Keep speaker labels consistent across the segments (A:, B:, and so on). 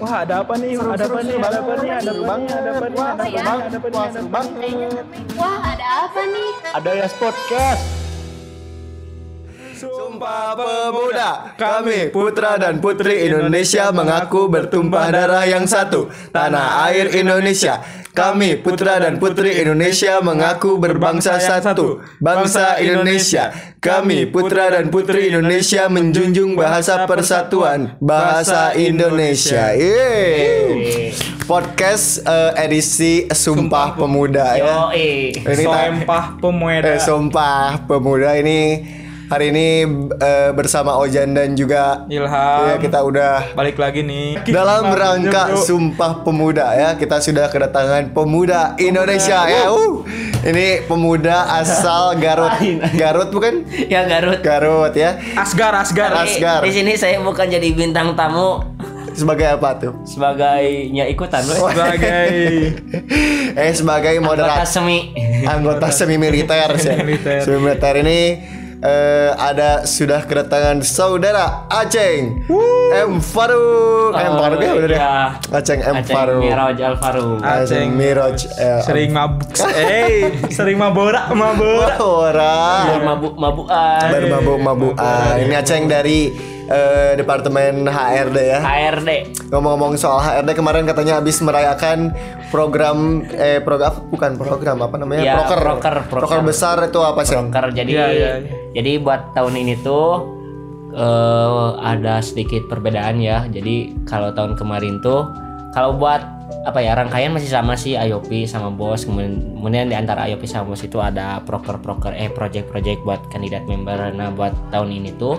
A: Wah, ada apa nih? Ada apa nih? Ada apa nih? Ada apa nih? Ada apa nih? Ada apa nih? Ada apa nih? Ada apa nih?
B: Wah, ada apa nih?
A: Ada ya podcast.
C: Sumpah Pemuda Kami putra dan putri Indonesia Mengaku bertumpah darah yang satu Tanah air Indonesia Kami putra dan putri Indonesia Mengaku berbangsa satu Bangsa Indonesia Kami putra dan putri Indonesia Menjunjung bahasa persatuan Bahasa Indonesia Yeay. Podcast eh, edisi Sumpah Pemuda ya
D: Yoi.
C: Ini
A: Sumpah pemuda.
C: Eh, Sumpah Pemuda ini hari ini eh, bersama Ojan dan juga
A: Ilham.
C: ya, kita udah
A: Balik lagi nih.
C: dalam rangka
A: bro.
C: Sumpah Pemuda ya kita sudah kedatangan pemuda Indonesia ya. Uh. Ini pemuda asal Garut. Garut bukan?
D: Ya Garut.
C: Garut ya.
A: Asgar, Asgar.
C: As- Asgar.
D: Di sini saya bukan jadi bintang tamu
C: Sebagai apa tuh?
D: sebagai nya ikutan loh.
A: Sebagai
C: eh sebagai
D: Anggota
C: moderator
D: semi.
C: anggota semi militer sih.
A: Militer.
C: Semi militer ini eh, ada sudah kedatangan saudara Aceng M Faruk M
D: Oh,
C: Faruk ya udah deh.
D: iya.
C: Aceng M
D: Aceng
C: Faruk
D: Miraj Alvaro.
C: Aceng Miraj eh,
A: sering mabuk. Eh, sering mabora, mabora.
C: orang
D: Mabuk-mabukan.
C: bermabuk-mabukan ini Aceng dari eh, departemen HRD ya
D: HRD.
C: ngomong-ngomong soal HRD kemarin katanya habis merayakan program eh program bukan program apa namanya
D: Ya,
C: proker
D: proker, proker.
C: besar itu apa sih
D: Broker. Jadi
A: iya, iya.
D: jadi buat tahun ini tuh eh ada sedikit perbedaan ya. Jadi kalau tahun kemarin tuh kalau buat apa ya rangkaian masih sama sih IOP sama bos kemudian, kemudian di antara IOP sama bos itu ada proker-proker eh project-project buat kandidat member nah buat tahun ini tuh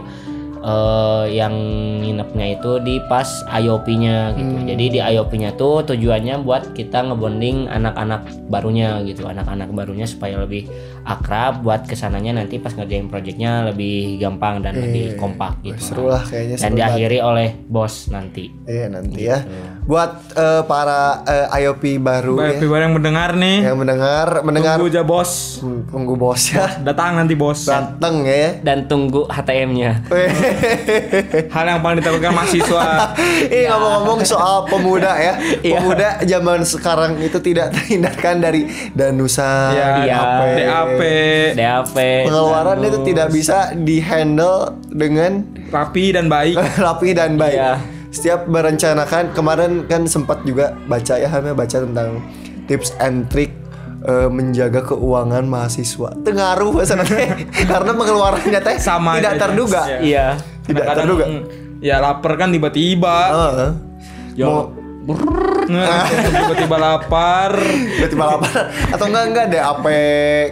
D: eh yang nginepnya itu di pas IOP-nya gitu. Jadi di IOP-nya tuh tujuannya buat kita ngebonding anak-anak barunya gitu, anak-anak barunya supaya lebih akrab buat ke sananya nanti pas ngerjain projectnya lebih gampang dan lebih kompak gitu.
C: seru lah kayaknya
D: Dan
C: seru banget.
D: diakhiri oleh bos nanti.
C: Iya nanti ya. Buat eh, para eh, IOP baru
A: Baik,
C: ya,
A: yang mendengar nih.
C: yang mendengar mendengar
A: Tunggu aja bos.
C: Hmm, tunggu bos ya
A: Datang nanti bos.
C: dateng ya.
D: Dan tunggu HTM-nya.
A: Hal yang paling ditakutkan mahasiswa.
C: Ini ngomong-ngomong soal pemuda ya.
D: Iya.
C: Pemuda zaman sekarang itu tidak terhindarkan dari danusa,
A: Iya,
D: Iya.
A: DAP.
D: DAP.
C: Pengeluaran itu tidak bisa dihandle dengan
A: Rapi dan baik.
C: rapi dan baik.
D: Iya.
C: Setiap merencanakan kemarin kan sempat juga baca ya Ham, ya, baca tentang tips and trick eh, menjaga keuangan mahasiswa. Tengaruh sebenarnya karena pengeluarannya teh
A: Sama
C: tidak
A: aja.
C: terduga.
A: Iya.
D: Iya.
C: Tidak
A: Kadang-kadang,
C: terduga.
A: Ya lapar kan tiba-tiba.
C: Heeh.
D: Yo.
A: Nah, tiba-tiba lapar.
C: Tiba-tiba lapar atau enggak enggak deh AP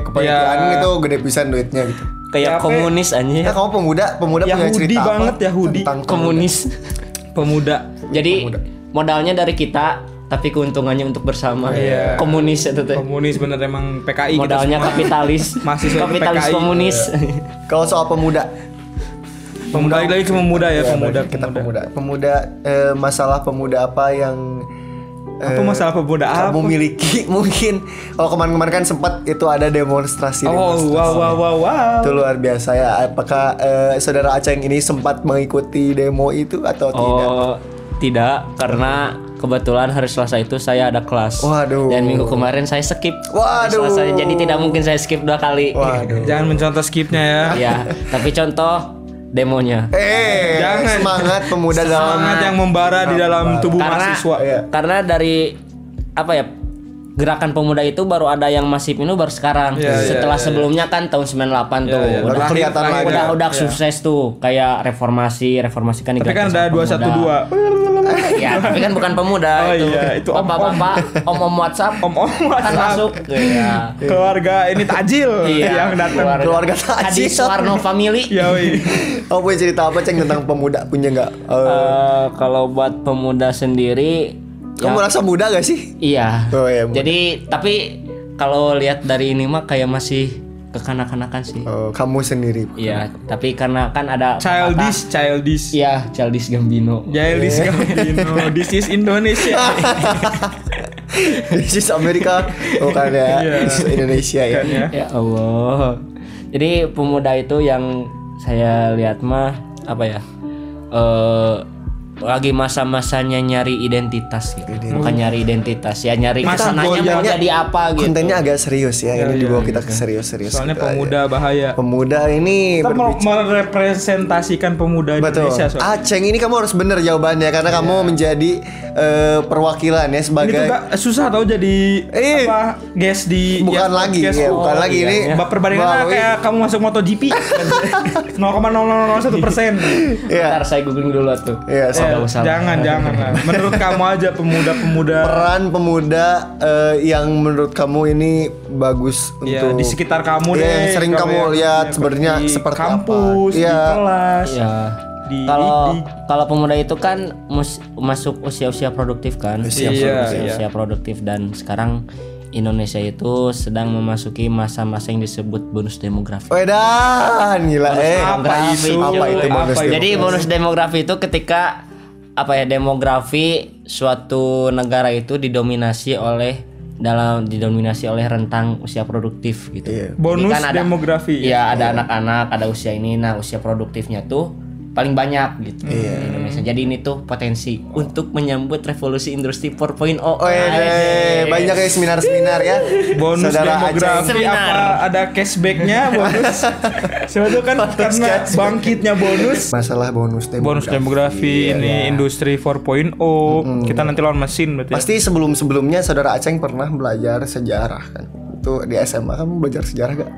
C: kepanitiaan
A: Iya.
C: itu gede pisan duitnya gitu.
D: Kayak
A: DAP.
D: komunis
C: Ya
D: aja.
C: kamu pemuda, pemuda punya
A: Yahudi
C: cerita apa
A: banget, Yahudi.
C: tentang
D: Komunis.
A: Pemuda.
D: Jadi modalnya dari kita tapi keuntungannya untuk bersama.
A: Iya.
D: Komunis itu tuh.
A: Komunis bener emang PKI kita
D: Modalnya
A: semua.
D: kapitalis.
A: Mahasiswa
D: kapitalis
A: PKI.
D: komunis.
C: Kalau soal pemuda,
A: Pemuda balik lagi ke pemuda ya,
C: ya,
A: pemuda,
C: berarti kita
A: pemuda.
C: pemuda. Pemuda eh, masalah pemuda apa yang
A: Apa
C: eh,
A: masalah pemuda apa?
C: kamu miliki mungkin kalau kemarin-kemarin kan sempat itu ada demonstrasi
A: Oh,
C: demonstrasi.
A: wow, wow, wow, wow.
C: itu luar biasa ya apakah eh, saudara Aceng ini sempat mengikuti demo itu atau tidak
D: Oh, tidak karena kebetulan hari Selasa itu saya ada kelas.
C: Waduh.
D: Dan minggu kemarin saya skip. Hari
C: Waduh.
D: Selasa, jadi tidak mungkin saya skip dua kali.
C: waduh
A: Jangan mencontoh skipnya ya.
D: ya, tapi contoh demonya.
C: eh
A: Jangan.
C: semangat pemuda dalam
A: Semangat yang membara di dalam tubuh
D: Karena
A: mahasiswa.
C: Iya.
D: karena dari apa ya? Gerakan pemuda itu baru ada yang masif ini baru sekarang.
A: Iya, iya,
D: Setelah
A: iya,
D: sebelumnya kan tahun 98 tuh.
A: iya.
D: Udah
C: kelihatan lagi.
D: udah udah
A: Iya.
D: sukses tuh kayak reformasi reformasi kan
A: Tapi kan ada
D: sama pemuda.
A: 212.
D: ya tapi kan bukan pemuda
A: Oh
D: itu,
A: iya, itu om-om.
D: bapak-bapak om-om WhatsApp
A: Om-om
D: kan
A: WhatsApp.
D: masuk ya.
A: Keluarga ini tajil
D: Iya,
A: yang datang.
C: Keluarga
D: Adi
C: tajil.
D: Suwarno family
A: Ya, wih.
C: Kamu punya cerita apa ceng tentang pemuda punya nggak? Eh,
D: Eh, kalau buat pemuda sendiri
C: kamu
D: ya,
C: merasa muda gak sih?
D: iya
C: Oh iya. muda.
D: jadi tapi kalau lihat dari ini mah kayak masih kekanak-kanakan sih
C: Oh, kamu sendiri.
D: iya tapi karena kan ada
A: Childish, childish.
D: Iya, Childish Gambino.
A: Childish Gambino. This is Indonesia.
C: This is Amerika bukan ya
A: Iya.
C: This is Indonesia ya.
A: Kan ya.
D: Ya Allah. Jadi pemuda itu yang saya lihat mah apa ya? Eh lagi masa-masanya nyari identitas gitu. Bukan nyari identitas ya, nyari
A: Masa
D: ke sananya
A: mau
D: jadi apa gitu.
C: Kontennya agak serius ya.
A: Iya,
C: ini
A: iya,
C: dibawa
A: iya.
C: kita ke serius-serius.
A: Soalnya
C: gitu aja.
A: pemuda bahaya.
C: Pemuda ini
A: Kita mau
C: berbicara.
A: merepresentasikan pemuda
C: Betul.
A: Indonesia. soalnya.
C: Aceng ini kamu harus bener jawabannya karena kamu menjadi eh, perwakilan ya
A: Ini
C: sebagai
A: tuh gak susah tau jadi
C: Eh.
A: apa guest di
C: bukan
A: ya,
C: lagi
A: podcast.
C: ya, bukan
D: Oh,
C: lagi
D: iya,
C: ini.
D: iya.
A: Perbandingannya kayak kamu masuk MotoGP 0,0001 persen.
C: Iya.
D: Ntar saya googling dulu tuh.
C: Iya,
D: Oh, nggak usah.
A: jangan jangan lah. Menurut kamu aja pemuda-pemuda
C: peran pemuda eh, yang menurut kamu ini bagus
A: ya
C: untuk
A: di sekitar kamu
C: Iya,
A: deh.
C: yang sering kamu
A: yang-
C: lihat sebenarnya seperti apa.
A: kampus, di
C: Iya.
A: kelas.
D: Ya.
A: Di-
D: Kalau kalau pemuda itu kan mus- masuk usia-usia produktif kan.
C: Usia
A: Iya,
D: usia,
A: iya.
D: usia produktif dan sekarang Indonesia itu sedang memasuki masa-masa yang disebut bonus demografi.
C: Wedan gila eh
A: apa itu?
C: apa itu bonus
A: Apa itu?
D: Jadi
C: demografi?
D: bonus demografi itu ketika apa ya demografi suatu negara itu didominasi oleh dalam didominasi oleh rentang usia produktif gitu.
C: Iya.
D: Jadi
A: Bonus demografi.
D: Iya, ada anak-anak, ada usia ini. Nah, usia produktifnya tuh paling banyak gitu
C: Iya.
D: di Indonesia. Jadi ini tuh potensi untuk menyambut revolusi industri 4.0.
C: Oh iya,
D: Anjay.
C: banyak ya seminar-seminar ya.
A: bonus
C: Saudara
A: demografi.
D: Seminar.
A: apa ada cashbacknya bonus siapa tuh kan karena
C: cashback.
A: bangkitnya bonus
C: Masalah bonus demografi.
A: bonus demografi
C: Iya,
A: ini industri 4.0 kita nanti lawan mesin berarti ya?
C: Pasti sebelum-sebelumnya saudara Aceng pernah belajar sejarah kan. Itu di SMA kamu belajar sejarah gak?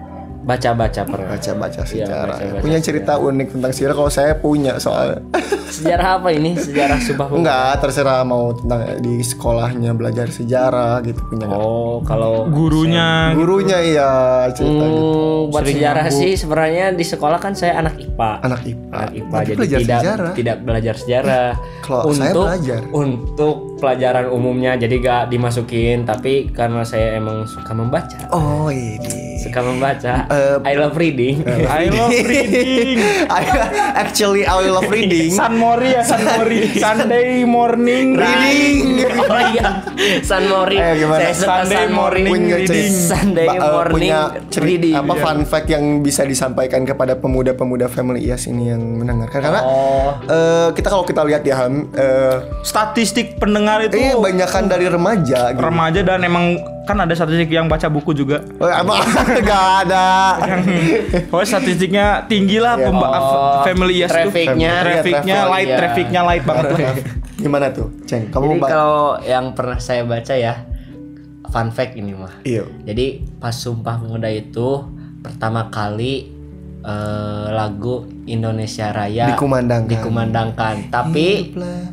D: Baca-baca pernah.
C: Baca-baca
D: Iya,
C: sejarah.
D: baca-baca
C: punya cerita unik tentang sejarah kalau saya punya soal
D: Sejarah apa ini? Sejarah Subah Pemuda.
C: enggak terserah mau tentang di sekolahnya belajar sejarah gitu punya nggak?
D: Oh, kalau
A: gurunya
C: Gurunya iya cerita gitu.
D: Hmm, buat sejarah sih sebenarnya di sekolah kan saya anak IPA.
C: Anak IPA.
D: Anak IPA
C: Tapi
D: jadi
C: belajar
D: tidak
C: sejarah.
D: tidak belajar sejarah.
C: Kalau saya belajar.
D: Untuk pelajaran umumnya jadi gak dimasukin tapi karena saya emang suka membaca.
C: Oh ini.
D: Suka membaca.
C: Eh,
D: I love reading.
A: I love reading
C: I, actually I love reading.
A: San Mori ya San Mori Sunday morning
C: Reading.
D: oh iya. San Mori.
C: Eh, gimana?
D: Saya suka
A: Sunday
D: San Mori.
A: morning
C: punya
A: reading.
D: Sunday
C: eh,
D: morning
C: punya cerita
D: reading.
C: apa fun fact yang bisa disampaikan kepada pemuda-pemuda family IAS ini yang mendengarkan karena
D: Oh.
C: eh, kita kalau kita lihat ya Ham eh
A: statistik pendengar itu
C: ini banyakan dari remaja gitu.
A: remaja dan emang kan ada statistik yang baca buku juga
C: Oh, apa gak ada.
A: Oh statistiknya tinggi lah
C: Iya.
A: pemba-
D: Oh,
A: family yes tuh.
D: trafficnya.
A: trafficnya
C: Iya,
A: light
D: iya.
A: trafficnya light banget tuh
C: Gimana tuh, Ceng? Kamu
D: Jadi kalau yang pernah saya baca ya fun fact ini mah.
C: Iya.
D: Jadi pas Sumpah Pemuda itu pertama kali eh, lagu Indonesia Raya
C: Dikumandangkan.
D: dikumandangkan. Tapi
C: Hiduplah.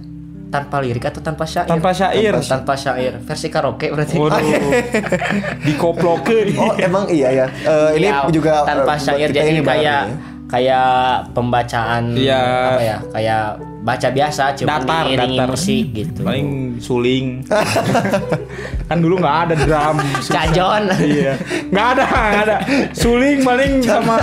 D: Tanpa lirik atau tanpa syair?
A: Tanpa syair.
D: Tanpa, tanpa syair. Versi karaoke berarti.
A: waduh dikoplokeun
C: Oh, emang iya ya. Eh, ini
D: Iya,
C: juga eh,
D: tanpa
C: buat
D: syair
C: kita
D: jadi
C: ini
D: kayak
C: ya.
D: Kayak pembacaan
A: Iya.
D: apa ya? Kayak baca biasa cuma
A: Datar, datar.
D: musik gitu.
A: paling suling kan dulu nggak ada drum
D: Cajon.
A: iya nggak ada nggak ada suling paling sama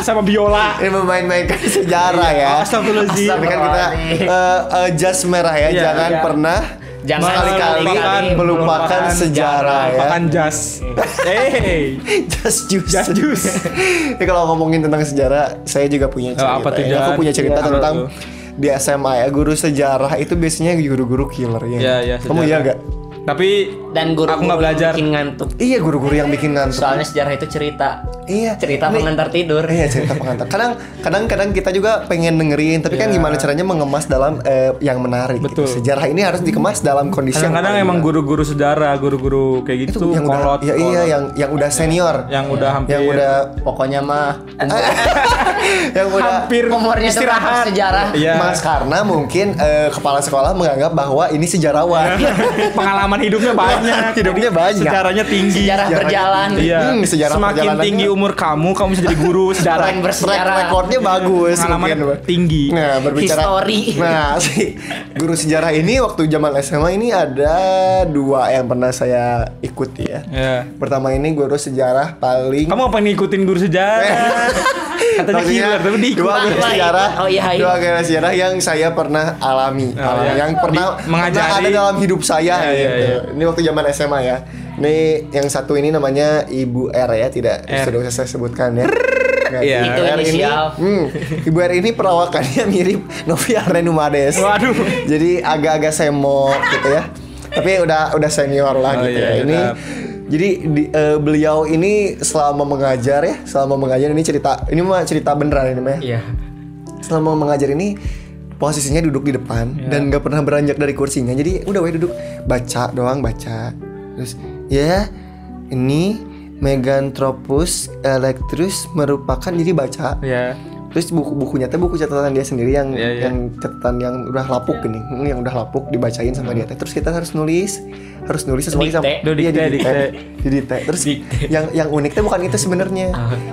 A: sama biola
C: Ini memain-mainkan sejarah ya.
A: Oh, Astagfirullahaladzim.
C: Ini kan kita eh, eh, jas merah ya,
A: Iya,
C: jangan
A: iya.
C: pernah
D: Jangan
C: sekali-kali
D: melupakan-
C: melupakan sejarah ya.
A: melupakan jas hey
C: Jas jus.
A: jas jus
C: Ini kalau ngomongin tentang sejarah, saya juga punya
A: Oh,
C: cerita.
A: apa tuh,
C: ya. Aku punya cerita
A: apa
C: tentang
A: tuh?
C: di SMA ya, guru sejarah itu biasanya guru-guru killer ya.
A: Iya, iya,
C: Kamu iya gak?
A: Tapi
D: Dan guru
A: Aku nggak belajar.
D: bikin ngantuk.
C: Iya guru-guru yang bikin ngantuk.
D: Soalnya sejarah itu cerita.
C: Iya.
D: Cerita
C: Ini-
D: pengantar tidur.
C: Iya cerita pengantar. Kadang kadang kadang kita juga pengen dengerin, tapi kan
A: Iya.
C: gimana caranya mengemas dalam eh, yang menarik. gitu.
A: Betul.
C: Sejarah ini harus dikemas dalam kondisi yang
A: kadang-kadang
C: paling
A: emang
C: benar.
A: guru-guru sejarah guru-guru kayak
C: itu
A: gitu
C: yang udah
A: kolot
C: ya iya
A: kolot.
C: yang yang udah senior,
A: yang udah hampir
C: yang udah
D: Pokoknya mah
C: yang udah
A: hampir
D: umurnya itu
A: istirahat
D: sejarah.
A: Iya.
C: Mas karena mungkin eh, kepala sekolah menganggap bahwa ini sejarawan.
A: pengalaman hidupnya banyak
C: Hidupnya banyak.
A: sejarahnya tinggi
D: Sejarah berjalan.
A: Iya,
C: Hmm, sejarah
A: semakin tinggi umur kamu, kamu bisa jadi guru sejarah.
C: Track
D: bersejarah.
C: recordnya bagus
A: Pengalaman
C: mungkin.
A: tinggi.
C: Nah berbicara
D: History.
C: Nah si guru sejarah ini waktu zaman SMA ini ada dua yang pernah saya ikuti ya
A: Ya.
C: Pertama ini guru sejarah paling
A: Kamu apa ngikutin guru sejarah? Katanya killer, tapi diikuti.
C: dua guru sejarah?
D: Oh, iya, iya.
C: dua guru sejarah yang saya pernah alami,
A: Oh,
C: alami.
A: iya.
C: yang pernah,
A: Di- mengajari.
C: pernah ada dalam hidup saya
A: Iya, iya,
C: gitu.
A: Iya.
C: ini waktu zaman SMA ya ini yang satu ini namanya Ibu R ya tidak
A: R.
C: sudah usah saya sebutkan ya?
A: Iya.
D: Itu
C: Ibu R ini,
D: inisial.
C: hmm, Ibu R ini perawakannya mirip Novia Renumades.
A: Waduh.
C: Jadi agak-agak semok gitu ya. Tapi udah udah senior lah
A: Oh,
C: gitu
A: iya,
C: ya. Ini jadi di, eh, beliau ini selama mengajar ya, selama mengajar ini cerita ini mah cerita beneran ini mah. ya.
D: Iya.
C: Selama mengajar ini posisinya duduk di depan
A: Iya.
C: dan nggak pernah beranjak dari kursinya. Jadi udah we duduk baca doang baca. Terus ya ini Meganthropus electrus merupakan jadi baca.
A: Ya.
C: Terus buku-bukunya teh buku catatan dia sendiri yang
A: Iya, iya.
C: yang catatan yang udah lapuk gini, Hmm, yang udah lapuk dibacain sama dia teh. Terus kita harus nulis, harus nulis sesuai sama Iya,
A: dikte,
C: di dikte.
A: dikte.
C: Di dikte. Terus yang yang unik teh bukan itu sebenarnya.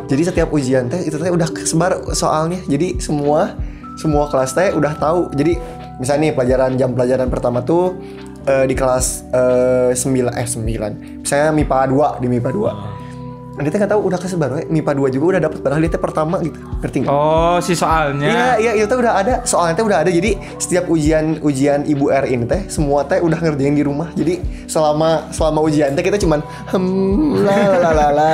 C: Jadi setiap ujian teh itu teh udah kesebar soalnya. Jadi semua semua kelas teh udah tahu. Jadi misalnya nih pelajaran jam pelajaran pertama tuh eh, di kelas eh, 9 eh 9. Misalnya MIPA 2 di MIPA 2. Nah, dia teh nggak tahu udah kesebar we. MIPA 2 juga udah dapat padahal dia pertama gitu. Ngerti nggak?
A: Oh, si soalnya.
C: Iya, iya, itu tuh udah ada. Soalnya teh udah ada. Jadi setiap ujian ujian Ibu R ini teh semua teh udah ngerjain di rumah. Jadi selama selama ujian teh kita cuman hmm la la la la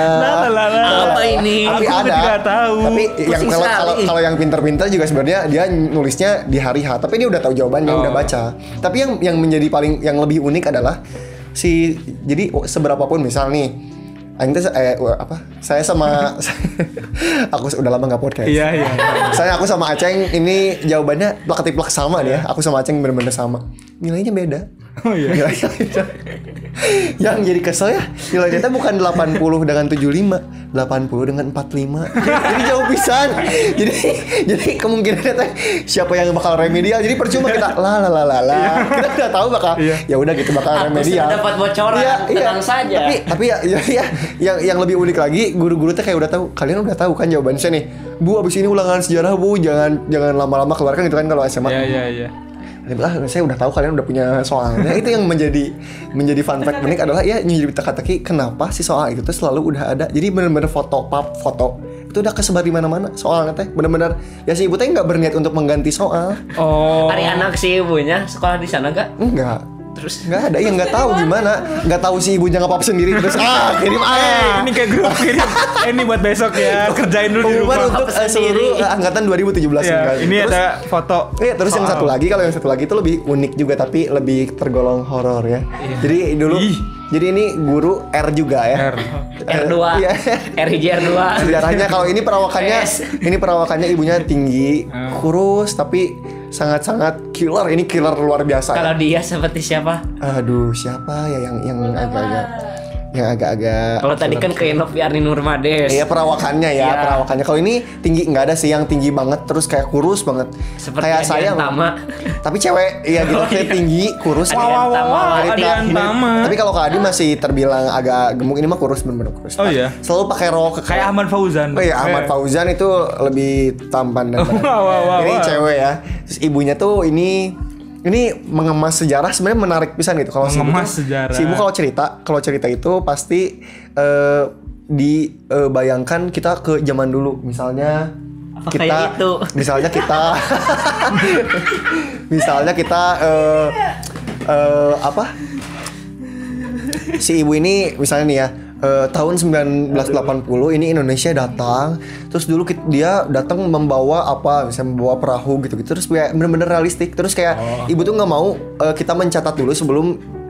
C: la.
A: La.
D: Apa ini?
C: Tapi
A: Aku
C: ada.
A: tidak tahu.
C: Tapi yang kalau kalau kalau yang pinter-pinter juga sebenarnya dia nulisnya di hari H. Tapi dia udah tahu jawabannya,
A: Oh.
C: udah baca. Tapi yang yang menjadi paling yang lebih unik adalah si jadi seberapa pun misal nih Aing teh eh apa? Saya sama aku udah lama nggak podcast.
A: Iya, iya.
C: Saya aku sama Aceng ini jawabannya plak plak sama nih ya. Aku sama Aceng bener-bener sama. Nilainya beda.
A: Oh iya.
C: Nilainya beda. Yang jadi kesel ya, nilainya teh bukan 80 dengan 75, 80 dengan 45. jadi jauh pisan. Jadi jadi kemungkinannya teh siapa yang bakal remedial. Jadi percuma kita la la la la la. Kita udah tahu bakal
A: Iya.
C: ya udah gitu bakal
D: Aku
C: remedial.
D: sudah dapat bocoran, tenang saja.
C: Tapi tapi ya, ya, ya yang yang lebih unik lagi guru-guru teh kayak udah tahu. Kalian udah tahu kan jawaban saya nih. Bu abis ini ulangan sejarah bu jangan jangan lama-lama keluarkan gitu kan kalau SMA.
A: Iya, iya, iya.
C: Dia bilang, ah, saya udah tahu kalian udah punya soalnya. itu yang menjadi menjadi fun fact unik adalah ya nyari teka-teki kenapa sih soal itu tuh selalu udah ada. Jadi bener-bener foto pap foto itu udah kesebar di mana-mana soalnya teh bener-bener ya si ibu teh nggak berniat untuk mengganti soal
A: Oh.
D: Hari anak si ibunya sekolah di sana gak?
C: enggak
D: Terus
C: nggak ada yang nggak tahu gimana nggak tahu si ibunya ngapap sendiri terus ah kirim
A: Eh,
C: ah
A: ini kayak grup kirim. Eh, ini buat besok ya. Kerjain dulu di rumah.
C: untuk
D: Apa
C: eh, seluruh eh, angkatan 2017
A: Ya,
C: kan.
A: ini
C: Terus-
A: ada foto.
C: Iya, terus yang
A: soal.
C: satu lagi kalau yang satu lagi itu lebih unik juga tapi lebih tergolong horor ya. Jadi dulu
A: Ih.
C: jadi ini guru R juga ya.
A: R.
D: R2,
C: Iya.
D: RJ R2.
C: Sejarahnya kalau ini perawakannya
D: S.
C: ini perawakannya ibunya tinggi,
A: Hmm.
C: kurus tapi sangat-sangat killer. Ini killer luar biasa. ya.
D: Kalau dia seperti siapa?
C: Aduh, siapa ya yang yang agak-agak yang agak-agak
D: Kalau tadi kan ke Noviarni Nurmades.
C: Iya perawakannya ya,
D: Iya.
C: perawakannya. Kalau ini tinggi nggak ada sih yang tinggi banget terus kayak kurus banget.
D: Seperti
C: kayak saya
D: Tama.
C: Tapi cewek iya gitu,
D: Oh,
C: kayak
D: iya.
C: tinggi, kurus.
A: Wow, wow, wow.
C: Tapi kalau Kak Adi masih terbilang agak gemuk ini mah kurus bener-bener kurus.
A: Oh, iya?
C: Selalu pakai rok
A: Kayak Ahmad Fauzan.
C: Oh iya, Ahmad. Fauzan itu lebih tampan dan
A: Wow, wow, wow,
C: ini
A: wow.
C: cewek ya. Terus ibunya tuh ini ini mengemas sejarah sebenarnya menarik pisan gitu. Kalau si ibu
A: Mengemas sejarah.
C: Si ibu kalau cerita, kalau cerita itu pasti eh, dibayangkan kita ke zaman dulu. Misalnya
D: Apa
C: kita
D: kayak itu?
C: misalnya kita misalnya kita eh, eh, apa? si ibu ini misalnya nih ya eh, tahun 1980 ini Indonesia datang. Terus dulu kit- dia datang membawa apa misalnya membawa perahu gitu gitu terus kayak bener-bener realistik. Terus kayak ibu tuh nggak mau eh, kita mencatat dulu sebelum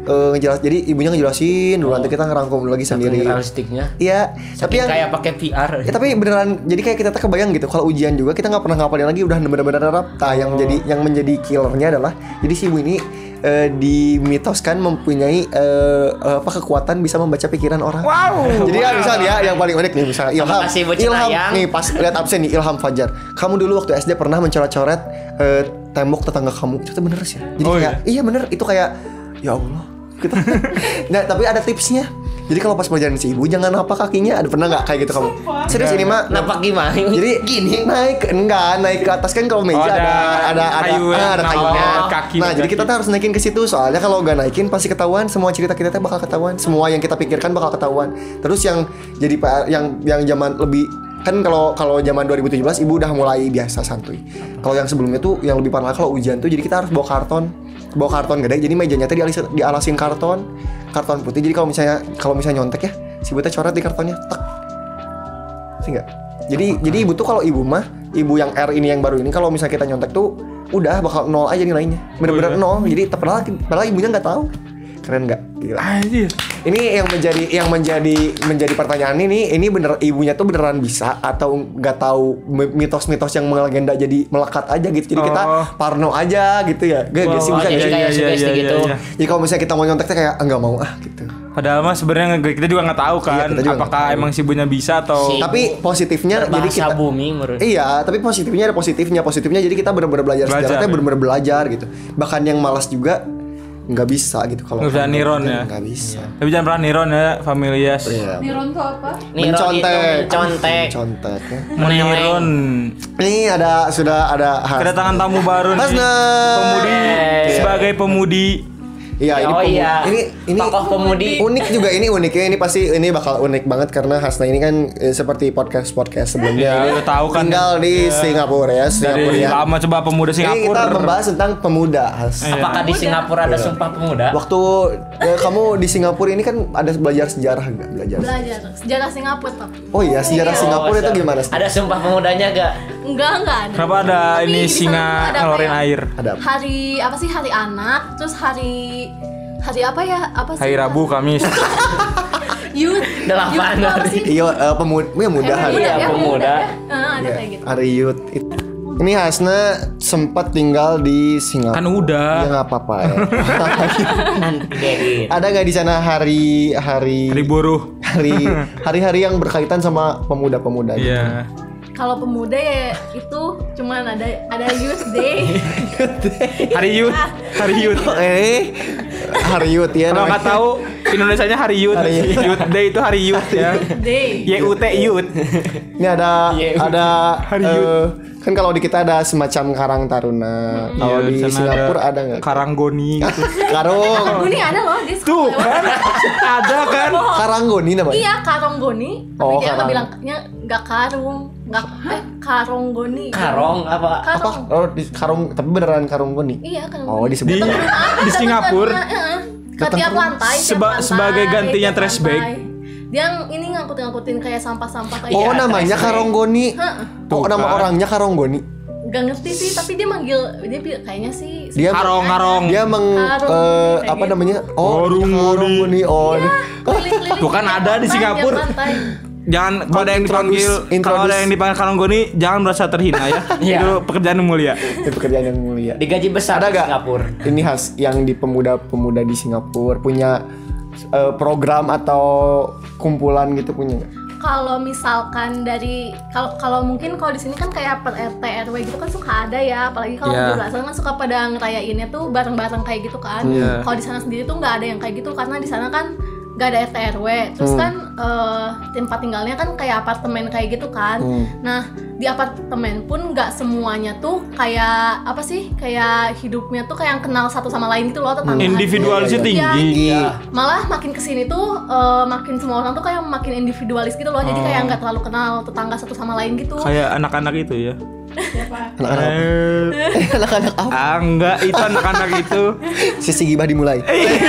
C: eh, ngejelas jadi ibunya ngejelasin dulu. Nanti kita ngerangkum lagi sendiri.
D: realistiknya.
C: iya. Tapi yang
D: kayak pakai VR.
C: Ya tapi beneran jadi kayak kita tak kebayang gitu kalau ujian juga kita nggak pernah ngapalin lagi. Udah bener-bener rap. Nah yang jadi yang menjadi killernya adalah jadi si ibu ini eh, dimitoskan mempunyai eh, apa kekuatan bisa membaca pikiran orang.
A: Wow.
C: Jadi ya misal ya yang paling unik nih misalnya Ilham. Ilham
D: Cenayang.
C: nih pas lihat absen nih Ilham Fajar. Kamu dulu waktu SD pernah mencoret-coret eh, tembok tetangga kamu. Itu bener sih. Jadi
A: Oh,
C: kayak iya bener itu kayak ya Allah. Gitu. nah tapi ada tipsnya. Jadi kalau pas pelajaran si ibu jangan apa kakinya. Ada pernah nggak kayak gitu kamu? Serius ini mah
D: Napak gimana?
C: jadi gini naik enggak naik ke atas kan kalau meja
A: Oh,
C: ada
A: ada
C: ada ada
A: kayu
C: ah, ada kayunya.
A: kaki
C: nah,
A: kaki.
C: jadi kita tuh harus naikin ke situ soalnya kalau nggak naikin pasti ketahuan semua cerita kita teh bakal ketahuan. Semua yang kita pikirkan bakal ketahuan. Terus yang jadi PR yang yang zaman lebih kan kalau kalau zaman 2017 ibu udah mulai biasa santuy. Kalau yang sebelumnya tuh yang lebih parah kalau ujian tuh jadi kita harus bawa karton bawa karton gede jadi mejanya tuh dialis, dialasin karton karton putih jadi kalau misalnya kalau misalnya nyontek ya si ibu teh coret di kartonnya tak sih nggak Jadi jadi ibu tuh kalau ibu mah, ibu yang R ini yang baru ini kalau misalnya kita nyontek tuh udah bakal nol aja nilainya. Bener-bener nol. Jadi padahal padahal ibunya nggak tahu. Keren nggak? Gila.
A: Anjir.
C: Ini yang menjadi yang menjadi menjadi pertanyaan ini ini bener ibunya tuh beneran bisa atau nggak tahu mi- mitos-mitos yang melegenda jadi melekat aja gitu. Jadi kita
A: Oh.
C: parno aja gitu ya. Gak
A: Wow,
C: sih bisa
D: jadi
C: sih?
D: kayak sugesti gitu.
C: Jadi kalau misalnya kita mau nyonteknya kayak enggak mau ah gitu.
A: Padahal mah sebenarnya kita juga nggak tahu kan
C: Iya, kita juga
A: apakah
C: tahu.
A: emang si ibunya bisa atau
D: Si-
C: Tapi positifnya jadi kita
D: bumi menurut.
C: Iya, tapi positifnya ada positifnya. Positifnya jadi kita benar-benar belajar,
A: Belajar,
C: sejarahnya
A: ya.
C: benar-benar belajar gitu. Bahkan yang malas juga nggak bisa gitu kalau
A: Nggak bisa niron
C: kan
A: ya.
C: Nggak bisa.
A: tapi jangan pernah niron ya familias.
C: Iya.
B: Niron tuh apa?
D: Niron itu mencontek.
C: Mencontek. ya.
A: Meniron.
C: Ini ada sudah ada.
A: Kedatangan tamu baru nih. Pemudi sebagai pemudi.
C: Iya, ini
D: oh iya.
C: ini ini
D: tokoh pemudi.
C: unik juga ini unik ya ini pasti ini bakal unik banget karena Hasna ini kan eh, seperti podcast podcast sebelumnya
A: Iya, tahu kan.
C: tinggal di Singapura ya Singapura
A: Dari
C: ya
A: lama coba pemuda
C: ini kita
A: Singapura.
C: membahas tentang pemuda Has
A: Iya.
D: Apakah di Singapura ada sumpah pemuda?
C: waktu eh, kamu di Singapura ini kan ada belajar sejarah nggak belajar
B: Belajar sejarah Singapura tapi.
C: oh iya sejarah
B: Iya.
C: Singapura itu
D: Oh,
C: gimana
D: Ada sumpah pemudanya gak?
B: Enggak, enggak ada.
A: Kenapa ada
B: Tapi
A: ini singa
B: ada
A: ngeluarin air?
C: ada?
B: Hari apa sih hari anak, terus hari hari apa ya? Apa sih?
A: Hari Rabu, Kamis.
B: Youth.
D: Delapan
B: Youth tuh apa
D: hari.
C: iya eh, pemuda ya muda
B: Eh,
C: hari
D: Iya,
B: ya,
D: pemuda.
B: ya. Eh, ada
C: Iya,
B: kayak gitu.
C: hari youth ini Hasna sempat tinggal di Singapura
A: Kan udah.
C: ya nggak apa-apa ya ada nggak di sana hari hari
A: Hari buruh.
C: hari hari-hari yang berkaitan sama pemuda-pemuda gitu?
A: Iya.
B: Kalau pemuda ya itu cuman ada ada Youth Day.
A: Hari Youth. Hari Youth.
C: eh hari youth ya
A: Kalau nggak tahu Indonesianya Hari Youth.
C: Hari Youth.
A: Youth Day itu Hari Youth ya.
B: Day.
A: YUT Youth.
C: ini ada ada
A: hari youth.
C: kan kalau di kita ada semacam karang taruna kalau
A: Iya,
C: di
A: sana
C: Singapura ada nggak
A: Karanggoni gitu.
C: karung
B: Karonggoni ada loh di
A: Tuh
B: sekolah.
A: kan ada kan.
C: karanggoni namanya
B: Iya, Karonggoni. Tapi
C: Oh,
B: dia nggak
C: karang.
B: bilangnya nggak karung, nggak eh Karonggoni.
D: Karong apa?
C: apa
B: Karong.
C: oh di karung tapi beneran karunggoni
B: Iya, kan.
C: oh disebut
A: Di di Singapura
B: Ke tiap lantai, tiap
A: Seba-
B: lantai,
A: sebagai gantinya
B: tiap
A: trash bag.
B: lantai. Dia yang ini ngangkut-ngangkutin kayak sampah-sampah kayak
C: oh
D: Iya,
C: namanya karonggoni
B: Heeh.
C: oh
A: Tuh,
C: nama
A: kan.
C: orangnya karonggoni
B: Gak ngerti sih, tapi dia manggil dia kayaknya sih
C: dia
A: Karong karong.
C: dia meng
B: kayak
C: apa
B: gitu.
C: namanya oh
A: Karonggoni.
C: karonggoni oh
B: Iya,
A: Tuh kan
B: tiap
A: ada di Singapura. Jangan kalau ada yang dipanggil kalau ada yang dipanggil Karanggoni jangan merasa terhina ya.
D: Iya.
A: Itu pekerjaan yang mulia.
C: itu pekerjaan yang mulia
D: Digaji besar
C: ada
D: di
C: gak
D: Singapura.
C: ini khas yang di pemuda-pemuda di Singapura punya eh, program atau kumpulan gitu punya nggak?
B: Kalau misalkan dari kalau kalau mungkin kalau di sini kan kayak per RT RW gitu kan suka ada ya, apalagi kalau
A: Iya.
B: di luar sana kan suka pada ngerayainnya tuh bareng-bareng kayak gitu kan.
A: Iya.
B: Kalau di sana sendiri tuh nggak ada yang kayak gitu karena di sana kan nggak ada RT RW, terus
C: Hmm.
B: kan eh, tempat tinggalnya kan kayak apartemen kayak gitu kan.
C: Hmm.
B: Nah di apartemen pun nggak semuanya tuh kayak apa sih kayak hidupnya tuh kayak yang kenal satu sama lain gitu loh tetangga.
A: Individualisnya
C: Iya,
A: tinggi.
C: Iya.
B: malah makin ke sini tuh eh, makin semua orang tuh kayak makin individualis gitu loh jadi kayak nggak terlalu kenal tetangga satu sama lain gitu
A: Kayak anak-anak itu ya.
C: Anak-anak
A: Eh,
C: anak-anak apa
A: ah enggak itu anak-anak itu.
C: sesi gibah dimulai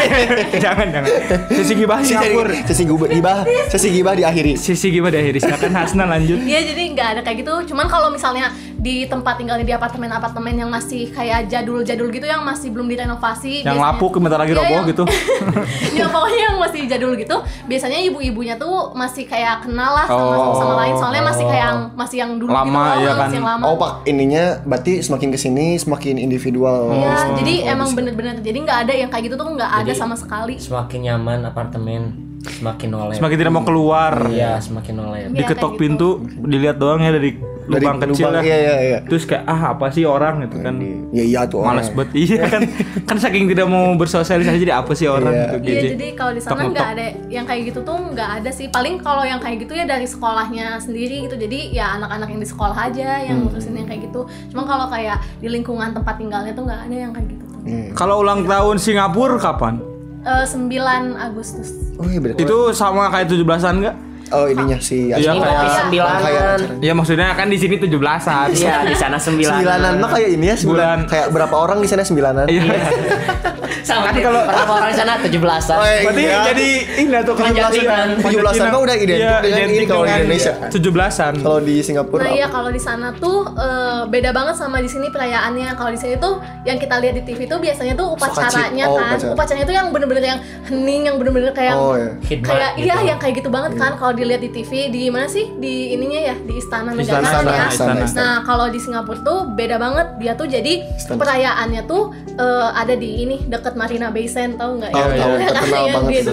A: jangan jangan. Sisi gibah Singapura.
C: sesi gibah gibah sesi gibah diakhiri
A: Sisi gibah di akhir. Silakan Hasna lanjut.
B: Iya jadi nggak ada kayak gitu cuman kalau misalnya di tempat tinggalnya di apartemen-apartemen yang masih kayak jadul-jadul gitu yang masih belum direnovasi
A: Yang
B: biasanya-
A: lapuk bentar lagi
B: Iya,
A: roboh
B: yang-
A: gitu.
B: ya pokoknya yang masih jadul gitu biasanya ibu-ibunya tuh masih kayak kenal lah sama
A: Oh.
B: sama lain soalnya masih kayak yang masih yang dulu
A: Lama,
B: gitu loh
A: iya kan.
B: masih yang lama
C: oh pak ininya berarti semakin ke sini semakin individual
B: Iya,
C: Semakin-
B: jadi
C: oh,
B: emang bener-bener jadi nggak ada yang kayak gitu tuh nggak ada sama sekali.
D: Semakin nyaman apartemen, semakin nolep.
A: Semakin tidak mau keluar.
D: Iya, semakin nolep.
B: Iya,
A: Diketok
B: gitu.
A: pintu, dilihat doang ya dari
C: dari
A: lubang kecil
C: lubang,
A: ya.
C: iya iya iya
A: Terus kayak ah apa sih orang gitu kan.
C: iya iya tuh
A: Males
C: orang.
A: banget. Iya kan. kan saking tidak mau bersosialisasi jadi apa sih orang
C: Iya.
A: gitu
B: Iya,
A: gitu.
B: jadi kalau di sana nggak ada yang kayak gitu tuh nggak ada sih. Paling kalau yang kayak gitu ya dari sekolahnya sendiri gitu. Jadi ya anak-anak yang di sekolah aja yang
C: Hmm.
B: ngurusin yang kayak gitu. Cuma kalau kayak di lingkungan tempat tinggalnya tuh nggak ada yang kayak gitu tuh.
C: Hmm.
A: Kalau ulang tahun Singapura kapan?
B: Eh, 9 Agustus.
C: oh iya berarti
A: Itu sama kayak 17-an enggak?
C: Oh ininya si
A: Iya,
D: Ini
A: kayak-
D: kopi
C: rangkaian
D: sembilanan.
C: acaranya.
A: Ya maksudnya kan di sini 17-an.
D: Iya, di sana sembilanan.
C: Sembilanan mah kayak ini ya sembilan.
A: Bulan.
C: Kayak berapa orang di sana sembilanan?
A: Iya.
D: Sama
A: Kan kalau-
D: berapa orang di sana 17-an.
C: Oh, iya.
A: Berarti jadi ini tuh kalau
D: Panjatinan.
C: 17-an mah udah identik
A: Iya,
C: dengan ini kalau di Indonesia.
A: 17-an.
C: Kalau di Singapura
B: Nah iya kalau di sana tuh eh, beda banget sama di sini perayaannya. Kalau di sini tuh yang kita lihat di TV tuh biasanya tuh upacaranya
C: Oh,
B: kan.
C: upacara.
B: Upacaranya tuh yang bener-bener yang hening, yang bener-bener kayak
C: Oh ya.
B: Kayak
D: gitu.
B: iya yang kayak gitu banget kan kalau dilihat di TV di mana sih di ininya ya di istana negara
A: Istana,
B: kan ya.
C: istana, istana.
B: Nah kalau di Singapura tuh beda banget dia tuh jadi
C: Istana.
B: perayaannya tuh eh, ada di ini deket Marina Bay Sands tahu nggak?
C: Tahu,
B: Yang-
C: tahu,
B: yang
C: terkenal
B: yang
C: banget
B: di-
C: itu.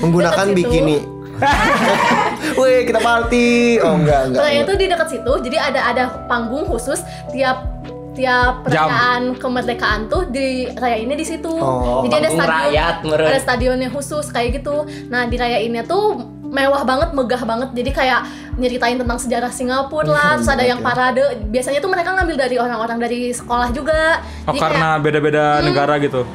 C: Menggunakan bikini. Wih, kita party. Oh enggak, enggak.
B: Perayaannya
C: enggak.
B: tuh di dekat situ, jadi ada ada panggung khusus tiap tiap perayaan kemerdekaan tuh dirayainnya di situ.
C: Oh,
B: jadi ada stadion,
D: rakyat, meren.
B: ada stadionnya khusus kayak gitu. Nah dirayainnya tuh mewah banget, megah banget. Jadi kayak nyeritain tentang sejarah Singapura lah. Terus ada yang parade. Biasanya tuh mereka ngambil dari orang-orang dari sekolah juga.
A: Oh
B: Jadi
A: karena beda-beda negara gitu.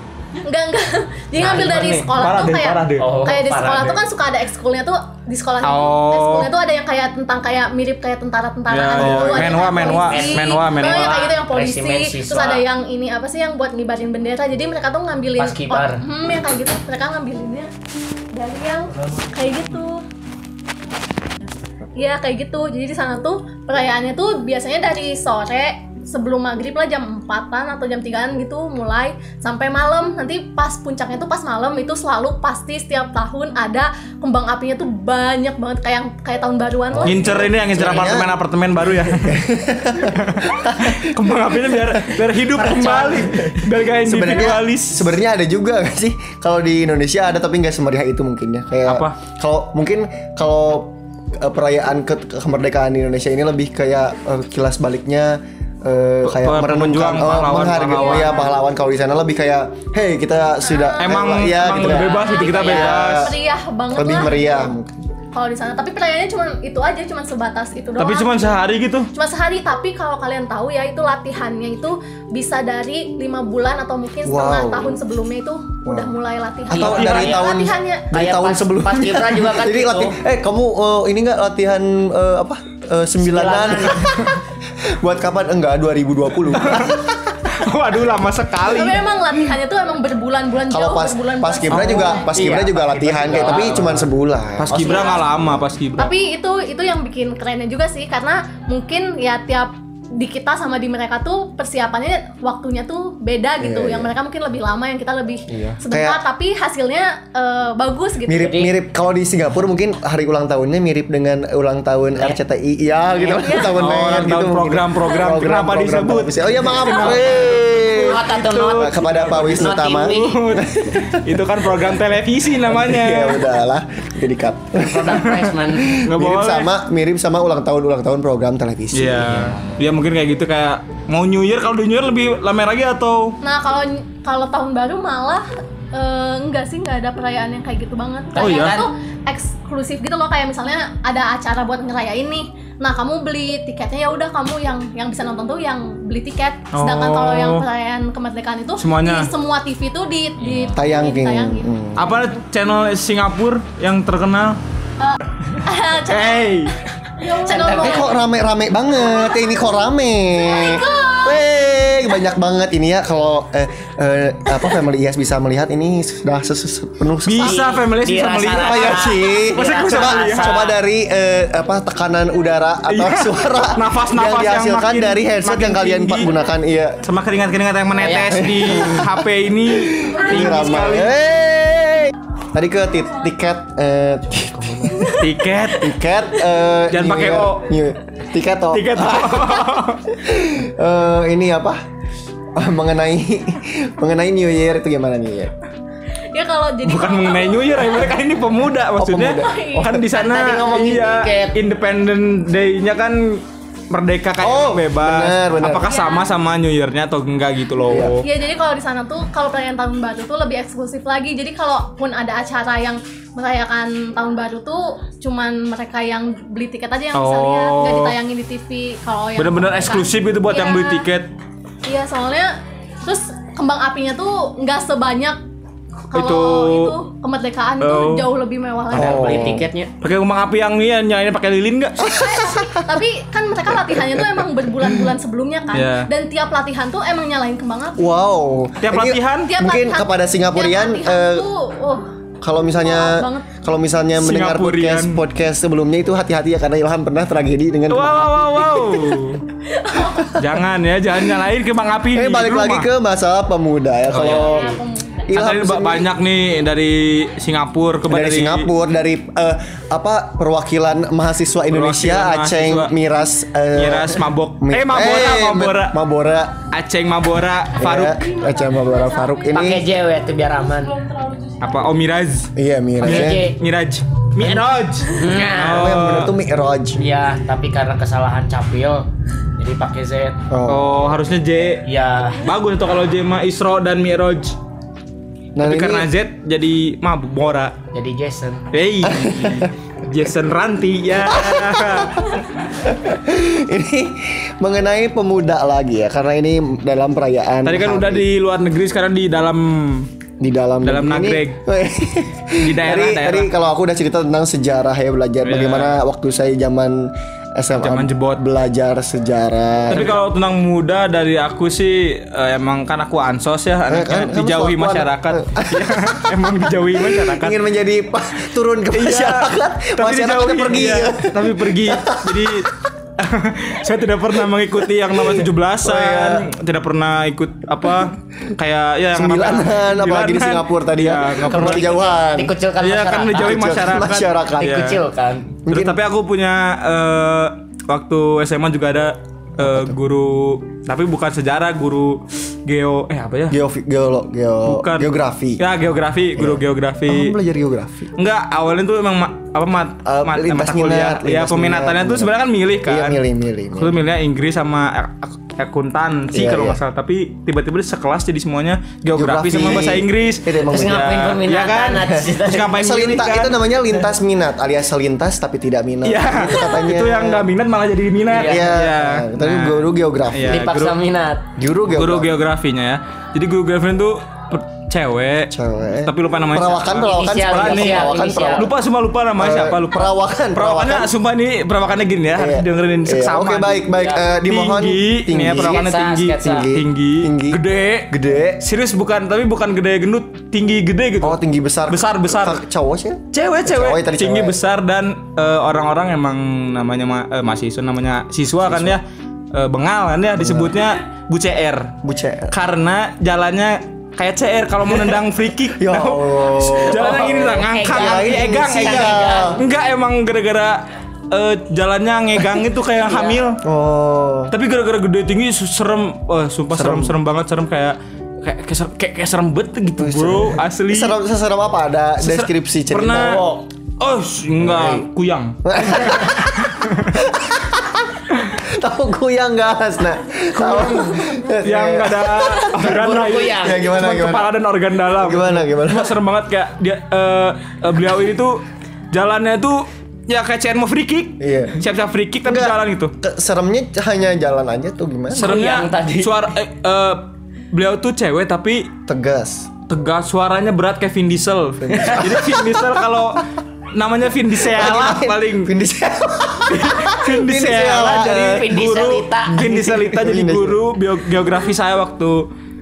B: Enggak enggak. Jadi
D: Nah,
B: ngambil dari
D: nih?
B: sekolah tuh kayak.
D: Oh,
B: kayak di sekolah tuh kan suka ada ekskulnya tuh di sekolah
A: Oh.
B: ekskulnya tuh ada yang kayak tentang kayak mirip kayak tentara-tentara
A: Ya,
B: gitu. yang
A: Menwa, menwa,
B: polisi.
A: menwa, menwa.
B: Oh, yang kayak gitu yang polisi. Terus ada yang ini apa sih yang buat ngibarin bendera. Jadi mereka tuh ngambilin oh, hmm, yang kayak gitu. Mereka ngambilinnya dari yang kayak gitu. Iya kayak gitu. Jadi di sana tuh perayaannya tuh biasanya dari sore sebelum maghrib lah jam 4-an atau jam 3-an gitu mulai sampai malam nanti pas puncaknya tuh pas malam itu selalu pasti setiap tahun ada kembang apinya tuh banyak banget kayak kayak tahun baruan lah
A: Ngincer ini yang ngincer
C: Sebenarnya-
A: apartemen-apartemen baru ya. Kembang apinya biar biar hidup kembali. Biar kayak
C: Sebenarnya
A: individualis.
C: sebenarnya ada juga gak sih kalau di Indonesia ada tapi nggak semeriah itu mungkin ya kayak
A: Apa?
C: kalau mungkin kalau eh, perayaan ke kemerdekaan di Indonesia ini lebih kayak eh, kilas baliknya eh, kayak
A: Pe-
C: merenungkan oh,
A: pahlawan,
C: menghargai
A: pahlawan.
C: ya pahlawan kalau di sana lebih kayak hey kita sudah
A: Emang-
C: eh, ya,
A: emang
C: gitu ya.
A: bebas gitu, kita
C: Kayak
A: bebas.
B: meriah banget
C: lebih
B: lah
C: meriah mungkin
B: kalau di sana tapi perayaannya cuma itu aja cuma sebatas itu doang
A: Tapi cuma sehari gitu.
B: cuma sehari tapi kalau kalian tahu ya itu latihannya itu bisa dari lima bulan atau mungkin setengah
C: Wow.
B: tahun sebelumnya itu udah mulai latihan
C: atau
D: Iya,
C: dari
D: iya.
C: tahun
B: latihannya
C: dari
D: Kayak
C: tahun
D: pas-
C: sebelumnya
D: pas Kibra juga kan
C: jadi
D: gitu.
C: latih eh kamu eh, ini nggak latihan eh, apa eh, sembilanan buat kapan? Enggak 2020
A: Waduh lama sekali.
B: tapi memang latihannya tuh emang berbulan-bulan
C: kalau
B: jauh
C: pas
B: berbulan-bulan
C: pas Kibra
B: sampai-
C: juga pas Kibra
D: Iya,
C: juga
D: pas
C: latihan kayak tapi cuma sebulan.
A: Pas Kibra nggak lama pas Kibra.
B: tapi itu itu yang bikin kerennya juga sih karena mungkin ya tiap di kita sama di mereka tuh persiapannya waktunya tuh beda gitu
C: Iya,
B: yang
C: iya.
B: mereka mungkin lebih lama yang kita lebih
A: Iya.
B: sebentar
C: Kayak-
B: tapi hasilnya eh, bagus gitu
C: mirip
D: Jadi-
C: mirip kalau di Singapura mungkin hari ulang tahunnya mirip dengan ulang tahun RCTI ya gitu
B: Iya.
C: tahun
A: Oh, ulang
C: gitu
A: tahun
C: mungkin.
A: program-program. Kenapa disebut?
C: televisi. oh ya maaf
D: not?
C: kepada Pak Wisnu Tama
A: itu kan program televisi
C: ya
A: namanya.
C: udahlah jadi cut
D: placement.
C: Mirip sama mirip sama ulang tahun ulang tahun program televisi
A: Iya. Ya mungkin kayak gitu kayak mau New Year kalau di New Year lebih lama lagi atau
B: Nah kalau kalau tahun baru malah eh, enggak sih nggak ada perayaan yang kayak gitu banget.
A: Oh, iya?
B: Tuh eksklusif gitu loh kayak misalnya ada acara buat ngerayain nih. Nah kamu beli tiketnya ya udah kamu yang yang bisa nonton tuh yang beli tiket. Sedangkan
A: Oh.
B: kalau yang perayaan kemerdekaan itu
A: Semuanya.
B: di semua TV tuh di, di
C: tayangin
B: ditayangin.
C: Hmm.
A: apa channel Singapura yang terkenal? Hey,
B: Channel
C: Eh kok rame-rame banget ya ini kok rame Weh, banyak banget ini ya kalau eh, eh, apa Family IS bisa melihat ini sudah ses- ses- penuh sesak.
A: bisa family bisa
D: Dirasa-
A: melihat.
C: Apa ya sih?
A: Masa bisa
C: coba, coba dari eh, apa tekanan udara atau
A: Iya.
C: suara
A: Nafas-nafas
C: yang
A: yang
C: dihasilkan
A: makin-
C: dari headset
A: makin
C: yang kalian
A: tinggi.
C: gunakan iya.
A: Sama keringat-keringat yang menetes di HP ini
C: Ini
A: tinggi
C: ramai.
A: sekali.
C: Hey! Tadi ke ti- tiket eh,
A: Tiket.
C: tiket eh,
A: Jangan
C: New
A: pakai
C: Year-
A: O.
C: New- tiket O.
A: Tiket.
C: Eh, ini apa? mengenai mengenai New Year itu gimana New Year?
B: Ya kalau jadi
A: Bukan mengenai New Year ya, mereka ini pemuda maksudnya.
C: pemuda.
A: Kan di sana iya. Independent Day-nya kan merdeka kayak
C: Oh,
A: bebas.
C: benar, benar.
A: Apakah sama sama New Year-nya atau enggak gitu loh?
C: Iya.
B: Ya jadi kalau di sana tuh kalau perayaan tahun baru tuh lebih eksklusif lagi. Jadi kalaupun ada acara yang merayakan tahun baru tuh cuman mereka yang beli tiket aja yang bisa
A: Oh.
B: lihat, nggak ditayangin di TV. Kalau yang
A: Bener-bener eksklusif itu buat yang
B: Iya.
A: beli tiket.
B: Iya soalnya terus kembang apinya tuh nggak sebanyak kalau
A: Itu-
B: itu, kemerdekaan itu
A: Oh.
B: jauh lebih mewah lagi.
D: Ada beli tiketnya.
A: Pakai kembang api yang ini ya, nyalain pakai lilin enggak?
B: Tapi kan mereka latihannya tuh emang berbulan-bulan sebelumnya kan.
A: Iya.
B: Dan tiap latihan tuh emang nyalain kembang api.
C: Wow.
A: Tiap
C: Ini
A: latihan
B: Tiap
C: mungkin
B: latihan-
C: kepada Singapurian
B: tiap latihan
C: eh,
B: tuh, oh,
C: kalau misalnya kalau misalnya mendengar podcast podcast sebelumnya itu hati-hati ya karena Ilham pernah tragedi dengan
A: Wow, wow, wow, wow. jangan ya, jangan nyalain kembang api
C: Eh
A: di
C: balik
A: rumah.
C: lagi ke masalah pemuda ya. Kalau
B: ya, pemuda.
A: Tadi
C: Ilham
A: ba-
C: sendiri-
A: banyak nih dari Singapura ke
C: dari Singapura dari eh, apa perwakilan mahasiswa Indonesia
A: Perwakilan
C: Aceh
A: mahasiswa.
C: Miras eh,
A: Miras mabok.
C: Mi-
A: Eh Mabora,
C: eh,
A: Mabora.
C: Mabora
A: Aceh Mabora, Faruk.
C: Ya, Aceh Mabora Faruk
D: Pakai
C: ini
D: J we tuh biar aman.
A: Apa? Oh Miraz.
C: iya Miras
D: Pakai
C: ya.
D: J.
A: Miraj. Miraj.
D: Nah.
C: Oh, yang bener tuh Mi'raj.
D: Iya, tapi karena kesalahan capil jadi pakai Z.
C: Oh.
A: Oh, harusnya J.
D: Ya,
A: Bagus tuh kalau J mah Isro dan Miraj.
C: Nah,
A: Tapi
C: ini
A: karena Z jadi Mabora.
D: jadi Jason.
A: Hey. Jason Ranti ya.
C: ini mengenai pemuda lagi ya karena ini dalam perayaan
A: Tadi kan
C: hari-
A: udah di luar negeri sekarang di dalam
C: di dalam
A: dalam nagreg. Di daerah-
C: tadi,
A: daerah.
C: tadi kalau aku udah cerita tentang sejarah ya belajar
A: Iya.
C: bagaimana waktu saya zaman SMA
A: Zaman jebot.
C: belajar sejarah
A: Tapi kalau tentang muda dari aku sih eh, emang kan aku ansos ya anaknya
C: kan,
A: dijauhi masyarakat. Iya, emang dijauhi masyarakat.
C: ingin menjadi pa- turun ke
A: Iya,
C: masyarakat
A: tapi dijauhi,
C: pergi
A: iya, tapi pergi. Jadi saya tidak pernah mengikuti yang namanya 17-an,
C: Oh, iya.
A: tidak pernah ikut apa kayak ya yang
C: sembilanan apalagi di. Singapura tadi
A: Iya,
C: ya
A: nggak pernah.
C: kejauhan
D: Dikucilkan
A: Iya
D: masyarakat.
A: kan dijauhi
C: Dikucilkan
A: masyarakat.
C: masyarakat.
A: Iya.
D: Dikucilkan.
A: Terus tapi aku punya eh, waktu SMA juga ada eh, guru tapi bukan sejarah, guru geo eh apa ya?
C: Geo geolog geo
A: Bukan.
C: geografi
A: Ya, geografi, guru geografi.
C: Kamu belajar geografi
A: Enggak, awalnya tuh emang ma- apa mat,
C: Eh,
A: mat-
C: lintas
A: mata kuliah.
C: minat,
A: Ya, peminatannya
C: minat,
A: tuh sebenarnya kan milih kan.
C: iya milih milih,
A: Aku
C: milih.
A: tuh milihnya Inggris sama ak- ak- akuntansi
C: Iya,
A: kalau
C: iya.
A: nggak salah, tapi tiba-tiba sekelas jadi semuanya geografi,
C: Geografi.
A: sama bahasa Inggris.
C: Itu emang
D: Terus
C: bener.
D: ngapain
A: Ya,
D: peminatan?
A: iya kan?
D: Nah,
A: Terus ngapain
C: Selintas
A: kan?
C: itu namanya lintas minat alias selintas tapi tidak minat.
A: Iya,
C: Itu katanya.
A: itu yang nggak minat malah jadi minat.
C: Iya. Tapi
A: Nah,
C: guru geografi.
A: Iya,
D: Dipaksa
A: guru-
D: minat.
C: Guru geografi.
A: guru geografinya ya. Jadi guru geografi itu cewek,
C: Cewek.
A: tapi lupa namanya.
C: Perawakan,
A: siapa.
C: perawakan,
D: Inisial,
C: perawakan,
D: inisial,
C: perawakan,
D: inisial.
C: perawakan.
A: Lupa semua lupa namanya
C: Eh,
A: siapa lupa.
C: Perawakan,
A: Perawakannya
C: perawakan.
A: sumpah ini perawakannya gini ya, harus
C: Iya.
A: dengerin
C: Iya,
A: seksama.
C: Oke baik baik
D: Iya.
C: Eh, dimohon
A: tinggi,
C: tinggi.
A: Nih ya, perawakannya
D: Sketsa,
A: tinggi,
D: sketsa.
A: tinggi, tinggi,
C: Tinggi.
A: gede,
C: Gede.
A: serius bukan, tapi bukan gede gendut, tinggi gede gitu.
C: Oh tinggi besar.
A: Besar, besar.
C: Cowok sih.
A: Cewek, cewek,
C: Cewek tadi
A: tinggi
C: cewek.
A: besar dan eh, orang-orang emang namanya ma- eh, mahasiswa namanya siswa, kan ya, eh, bengal kan ya disebutnya Bu CR.
C: Bu CR.
A: Karena jalannya kayak CR kalau mau nendang free kick.
C: Ya
A: Nah,
C: Allah.
A: Jalannya gini lah, ngangkat,
D: Egang.
A: egang,
C: Iya.
A: Enggak emang gara-gara eh, jalannya ngegang itu kayak hamil.
C: Oh.
A: Tapi gara-gara gede tinggi serem, wah sumpah serem serem banget serem kayak kayak kayak, ser- kayak, kayak serem bet gitu bro asli.
C: Serem seserem apa ada
A: Ser-
C: deskripsi cerita?
A: Pernah.
D: Oh.
A: Oh, enggak, kuyang.
C: Kuyang gas nah. Tahu.
A: Yang enggak ada organ
D: kuyang.
C: Ya, gimana,
A: Cuma
C: gimana?
A: kepala dan organ dalam.
C: Gimana gimana?
A: Cuma serem banget kayak dia eh, eh, beliau ini tuh jalannya tuh ya kayak CR mau free kick.
C: Iya.
A: Siap-siap free kick tapi
C: Enggak.
A: jalan gitu.
C: Ke- Seremnya hanya jalan aja tuh gimana?
A: Seremnya
D: Kuyang tadi.
A: suara eh, eh, beliau tuh cewek tapi
C: Tegas.
A: tegas suaranya berat kayak Vin Diesel. Jadi Vin Diesel kalau namanya Vin Diesel lah paling
C: Vin Diesel.
A: Vin
C: Vin
A: Diesel
C: Diesel,
A: jadi
D: Vin Dieselita.
A: Vin Dieselita jadi guru bio- geografi saya waktu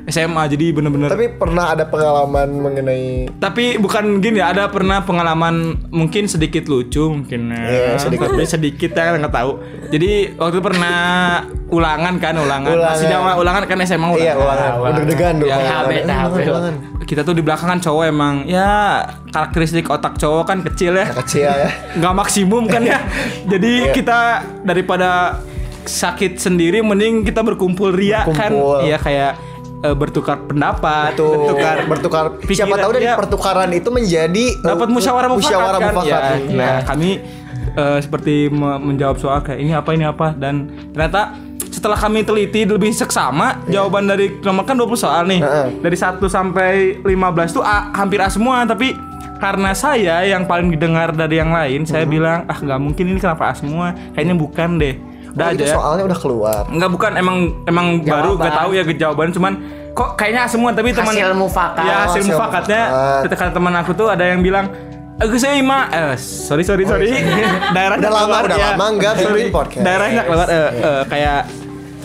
A: SMA jadi bener-bener
C: Tapi pernah ada pengalaman mengenai
A: tapi bukan gini ya ada pernah pengalaman mungkin sedikit lucu mungkin ya
C: Iya, sedikit.
A: Tapi sedikit ya nggak tahu jadi waktu pernah ulangan kan ulangan, masih
C: Ulangan.
A: zaman ulangan kan SMA ulangan
C: Iya ulangan.
D: ulangan.
C: Deg-degan dulu.
A: Ya,
C: ulangan. Ulangan, ulangan.
A: kita tuh di belakang kan cowok emang ya karakteristik otak cowok kan kecil ya
C: Kecil ya.
A: nggak maksimum kan ya jadi
C: Iya.
A: kita daripada sakit sendiri mending kita berkumpul ria kan
C: Berkumpul.
A: ya kayak eh, bertukar pendapat
C: Tuh,
A: bertukar
C: bertukar. Siapa
A: pikiran,
C: tahu dari
A: ya.
C: pertukaran itu menjadi eh,
A: dapat musyawarah mufakat
C: musyawarah
A: kan
C: mufakat.
A: ya,
C: Nah,
A: nah kami eh, seperti me- menjawab soal kayak ini apa ini apa dan ternyata setelah kami teliti lebih seksama jawaban dari nomor kan 20 soal nih
C: Heeh.
A: dari 1 sampai 15 tuh A, hampir A semua tapi karena saya yang paling didengar dari yang lain saya bilang ah nggak mungkin ini kenapa A semua kayaknya bukan deh Udah
C: Oh,
A: aja ya.
C: soalnya udah keluar.
A: Enggak bukan emang emang baru
D: Jawaban.
A: gak tahu ya jawaban cuman kok kayaknya semua tapi teman
D: Hasil mufakat.
A: Ya hasil
C: hasil
A: mufakatnya
C: mufakat.
A: ketika teman aku tuh ada yang bilang Aku saya ima, eh, sorry sorry sorry, daerah
C: Udah lama, udah lama nggak bikin podcast.
A: Daerahnya lewat, eh, eh, kayak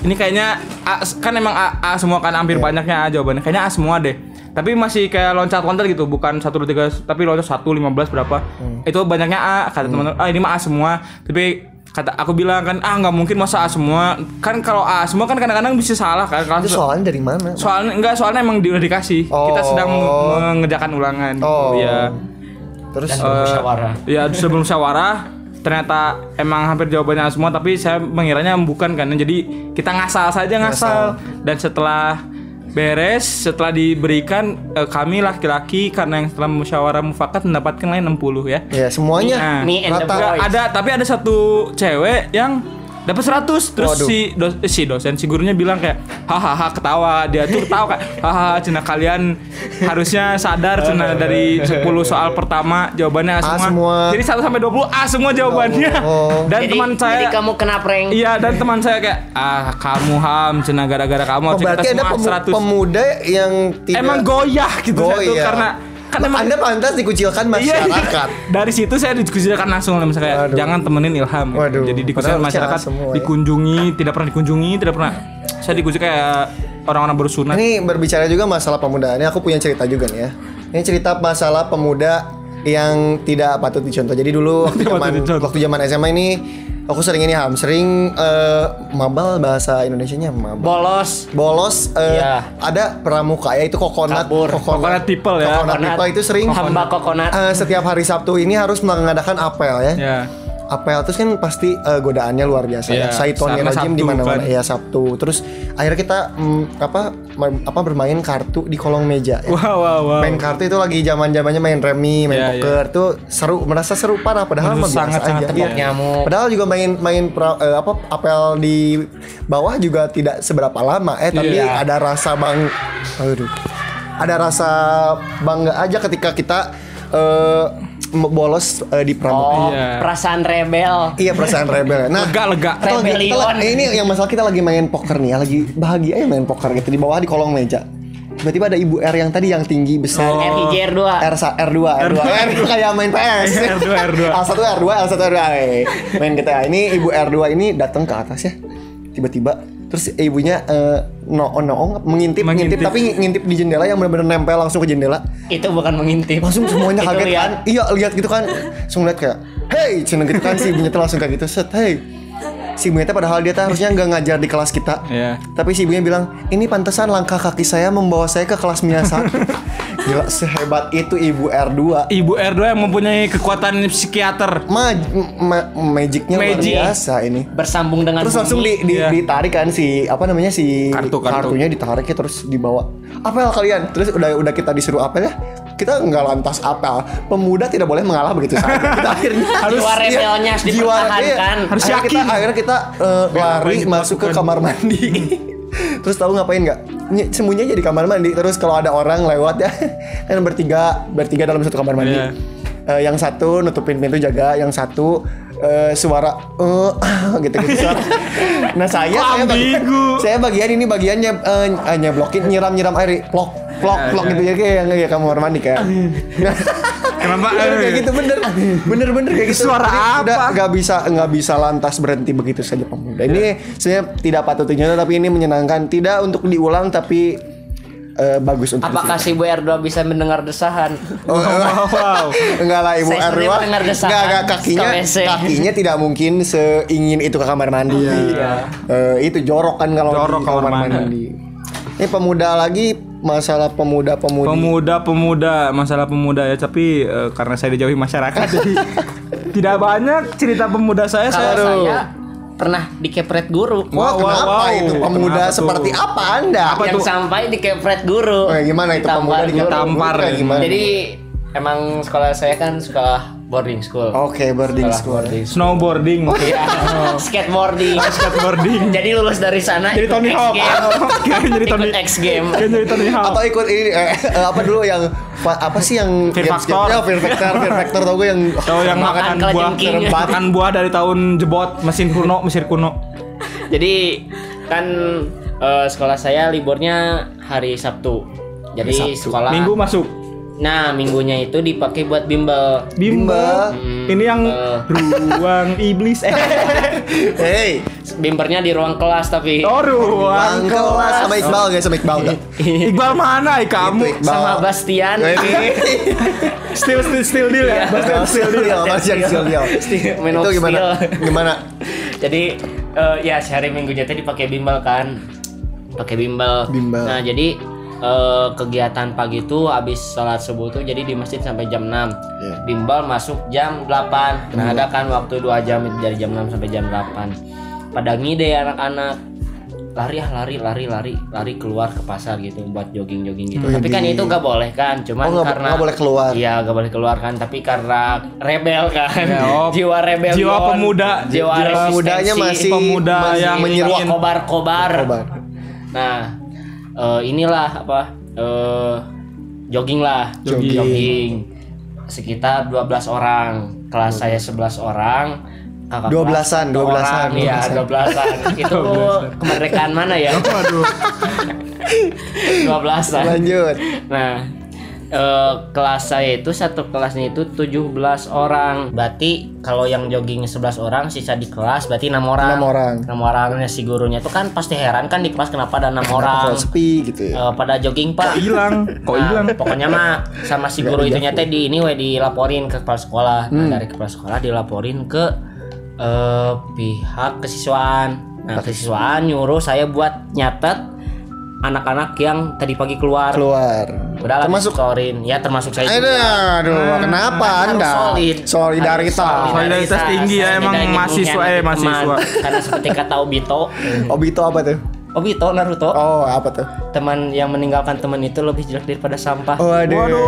A: ini kayaknya A, kan emang A, A semua kan hampir banyaknya A jawabannya, kayaknya A semua deh. Tapi masih kayak loncat-loncat gitu, bukan satu dua tiga, tapi loncat satu lima belas berapa? Itu banyaknya A, kata teman-teman. Ah ini mah A semua, tapi kata aku bilang kan ah nggak mungkin masa A semua. Kan kalau A semua kan kadang-kadang bisa salah kan kalau
C: Itu soalnya dari mana?
A: soalnya enggak soalnya emang udah dikasih. Kita
C: Oh.
A: sedang mengerjakan ulangan.
C: Oh.
A: ya
C: Terus?
D: Dan bermusyawarah.
A: ya sebelum musyawarah. Ternyata emang hampir jawabannya semua tapi saya mengiranya bukan kan. Jadi kita ngasal saja ngasal, dan setelah beres setelah diberikan eh, kami laki-laki karena yang setelah musyawarah mufakat mendapatkan lain 60 ya
C: ya semuanya
A: Nah,
D: Me and the
C: rata.
D: Boys.
A: ada tapi ada satu cewek yang dapat 100 terus
C: Waduh.
A: si dos- eh, si dosen si gurunya bilang kayak hahaha ketawa dia tuh ketawa kayak hahaha cina kalian harusnya sadar cina dari 10 soal pertama jawabannya A
C: A
A: semua.
C: semua.
A: Jadi 1 sampai 20 A semua jawabannya.
C: Oh.
A: Dan
D: jadi,
A: teman saya
D: jadi kamu kena prank.
A: Iya dan teman saya kayak ah kamu ham cina gara-gara kamu
C: Oh, berarti ada
A: semua
C: pemu-
A: 100.
C: pemuda yang tidak
A: Emang goyah gitu saya tuh
C: Goyah.
A: karena kan emang
C: Anda pantas dikucilkan
A: Iya,
C: masyarakat.
A: dari situ saya didiskusikan langsung lah misalnya
C: Waduh.
A: jangan temenin Ilham. gitu.
C: Waduh,
A: Jadi
C: padahal
A: masyarakat
C: semua ya.
A: dikunjungi, tidak pernah dikunjungi, tidak pernah. Saya dikuci kayak orang-orang baru sunat.
C: Ini berbicara juga masalah pemuda. Ini aku punya cerita juga nih ya. Ini cerita masalah pemuda yang tidak patut dicontoh. Jadi dulu zaman waktu zaman SMA ini aku sering ini ham, sering eh, mabal bahasa Indonesianya mabal.
D: Bolos.
C: Bolos eh,
D: Iya.
C: ada pramuka ya itu kokonat
D: Kabur.
A: Coconut people ya.
C: Coconut people itu sering
D: hamba kokonat.
C: eh, setiap hari Sabtu ini harus mengadakan apel ya.
A: Ya.
C: Apel terus kan pasti eh, godaannya luar biasa
A: Iya,
C: ya. Saitonnya rajim di mana-mana
A: kan.
C: ya Sabtu. Terus akhirnya kita mm, apa apa bermain kartu di kolong meja ya.
A: Wow, wow, wow.
C: Main kartu itu lagi zaman-zamannya main remi, main
A: Iya,
C: poker tuh seru, merasa seru parah padahal mah
A: tepok
C: Iya.
D: nyamuk.
C: Padahal juga main main pra- eh, apa apel di bawah juga tidak seberapa lama eh tapi
A: Iya.
C: ada rasa bang aduh. Ada rasa bangga aja ketika kita eh, bolos eh, di pramuka.
D: Oh,
A: Iya.
D: perasaan rebel.
C: Iya perasaan rebel. Nah,
A: Lega, lega.
C: kita lagi, kita ini yang masalah kita lagi main poker nih, ya, lagi bahagia ya main poker gitu di bawah di kolong meja. Tiba-tiba ada ibu R yang tadi yang tinggi besar.
A: Oh.
D: RIJ R2.
C: R R2 R2 R2 kayak main PS.
A: R2, R2.
C: L1 R2 L1 R2. Eh, Main kita. Ini ibu R2 ini datang ke atas ya. Tiba-tiba terus ibunya eh, no no mengintip,
A: Mengintip.
C: ngintip tapi ngintip di jendela yang benar-benar nempel langsung ke jendela.
D: Itu bukan mengintip.
C: Langsung semuanya kaget kan. Iya, lihat gitu kan. Langsung lihat kayak, "Hey!" Cina gitu kan si ibunya tuh langsung kayak gitu, "Set, hey." Si ibunya padahal dia harusnya nggak ngajar di kelas kita.
A: Iya.
C: Tapi si ibunya bilang, "Ini pantesan langkah kaki saya membawa saya ke kelas Miyasa." Gila, sehebat itu ibu R2.
A: Ibu R2 yang mempunyai kekuatan psikiater.
C: Ma ma magicnya luar
A: Magic.
C: biasa ini.
D: Bersambung dengan
C: Terus langsung di, di-
A: Iya.
C: ditarik kan si apa namanya si
A: Kartu, kartu.
C: kartunya ditarik ya terus dibawa. Apel kalian. Terus udah udah kita disuruh apel ya. Kita nggak lantas apel. Pemuda tidak boleh mengalah begitu saja. Kita akhirnya
D: Jiwa rebelnya harus dipertahankan.
C: iya.
A: Harus
C: akhirnya kita,
A: yakin.
C: akhirnya kita eh, lari masuk ke kamar mandi. terus tahu ngapain nggak? Ny- Sembunyi aja di kamar mandi. Terus kalau ada orang lewat ya kan bertiga bertiga dalam satu kamar mandi.
A: Iya.
C: Eh, yang satu nutupin pintu jaga, yang satu eh, suara eh gitu gitu suara. Nah saya saya, bagi-
A: ambigu?
C: saya bagian ini bagiannya eh, nyeblokin nyiram nyiram air plok plok plok gitu ya kayak yang kayak kamar mandi kayak.
A: Kenapa?
C: Iya, kayak gitu bener bener bener kayak gitu
A: Suara
C: Jadi
A: apa?
C: udah nggak bisa nggak bisa lantas berhenti begitu saja pemuda ini saya tidak patut dicontoh tapi ini menyenangkan tidak untuk diulang tapi eh, bagus untuk
D: Apakah si Bu R2 bisa mendengar desahan?
C: Oh,
A: Wow, wow.
C: Enggak lah ibu
D: Saya
C: R2
D: sering mendengar desahan
C: Enggak, enggak kakinya. Kakinya tidak mungkin seingin itu ke kamar mandi Eh, Itu jorok kan kalau
A: Jorok
C: di kamar
A: kamar
C: mandi.
A: mandi.
C: Ini pemuda lagi Masalah pemuda-pemudi
A: Pemuda-pemuda, masalah pemuda ya, tapi eh, karena saya dijauhi masyarakat jadi tidak banyak cerita pemuda saya.
D: Kalau
A: saya
D: saya pernah dikepret guru.
C: Wah
A: Wow, wow,
C: kenapa
A: wow.
C: itu pemuda
A: Kenapa tuh?
C: seperti apa anda?
A: Apa
D: yang
A: tuh?
D: sampai dikepret guru.
C: Ya, gimana itu
D: Ditampar
C: pemuda
D: guru.
C: gimana?
D: Jadi emang sekolah saya kan sekolah boarding school.
C: Oke boarding
D: Sekolah
C: school
D: boarding school.
A: snowboarding.
D: Iya. Skateboarding.
A: Skateboarding.
D: Jadi lulus dari sana
A: Jadi
D: ikut
A: Tony Hawk. Jadi Tony
D: Ikut X Game.
A: Jadi Tony Hawk.
C: Atau ikut ini eh, eh, apa dulu yang apa sih yang
A: Fear Factor.
C: Ya Fear Factor, Fear Factor tau gue yang
A: Tahu yang
D: Makan
A: makan buah, makan buah dari tahun jebot, mesin kuno, mesin kuno.
D: Jadi kan eh, sekolah saya liburnya hari Sabtu. Jadi sekolah
A: Minggu masuk.
D: Nah, minggunya itu dipakai buat bimbel.
A: Bimba.
D: Hmm,
A: Ini yang
D: eh.
A: ruang iblis eh.
C: Hey,
D: Bimpernya di ruang kelas tapi
A: Oh, ruang
C: Bang kelas sama Iqbal guys, sama Iqbal?
A: Iqbal mana? Eh, kamu
C: Itu Iqbal.
D: sama Bastian.
A: still still still deal ya. Bastian still deal.
C: Iya, masih yang skill dia.
D: Man of
C: Itu gimana? Gimana?
D: jadi eh, ya sehari minggunya teh dipakai bimbel kan pakai bimbel.
C: Bimbel.
D: nah jadi eh, kegiatan pagi itu habis sholat subuh tuh jadi di masjid sampai jam 6
C: Iya.
D: bimbel masuk jam 8 nah ada kan waktu 2 jam itu dari jam 6 sampai jam 8 pada ngide anak-anak lari ah lari lari lari lari keluar ke pasar gitu buat jogging jogging gitu tapi kan itu gak boleh kan cuman
C: Oh,
D: karena
C: nggak boleh keluar.
D: iya gak boleh keluar kan tapi karena rebel kan
A: Ya, oh.
D: jiwa rebel
A: Jiwa pemuda.
D: jiwa,
A: Jiwa
D: resistensi.
C: mudanya masih
A: pemuda
C: masih
A: yang
C: menyeruak.
A: ingin-
D: kobar-kobar
C: Kobar.
D: nah eh, inilah apa eh, jogging lah.
A: Jogging.
D: jogging. Sekitar 12 orang. Kelas saya 11 orang. Kakak
C: Dua
D: kelas
C: belasan, dua belasan,
D: orang,
C: dua
D: iya
C: belasan.
D: dua belasan. Itu kemerdekaan mana ya? Dua belasan
C: Lanjut.
D: Nah, eh, kelas saya itu satu kelasnya itu 17 orang. Berarti kalau yang jogging 11 orang, sisa di kelas berarti enam orang.
C: Enam orang.
D: Enam orangnya si gurunya itu kan pasti heran kan di kelas kenapa ada enam orang.
C: sepi gitu ya.
D: Eh, pada jogging pak
A: Hilang. Kok
D: Nah,
A: hilang?
D: pokoknya mah sama si guru itu nyata di ini we dilaporin ke kepala sekolah nah,
C: Hmm.
D: dari kepala sekolah dilaporin ke eh, pihak kesiswaan nah kesiswaan nyuruh saya buat nyatet anak-anak yang tadi pagi keluar
C: Keluar.
D: Udah
C: Termasuk
D: distorin. Ya termasuk saya
C: Aduh,
D: juga.
C: aduh, kenapa
D: Harus
C: Anda?
D: solid.
C: Solidaritas.
D: Harus
A: Solidaritas tinggi ya, emang mahasiswa, eh, mahasiswa.
D: Karena seperti kata Obito,
C: Obito apa tuh?
D: Obito Naruto,
C: Oh, apa tuh?
D: teman yang meninggalkan teman itu lebih jelek daripada sampah.
C: Waduh.
A: Waduh.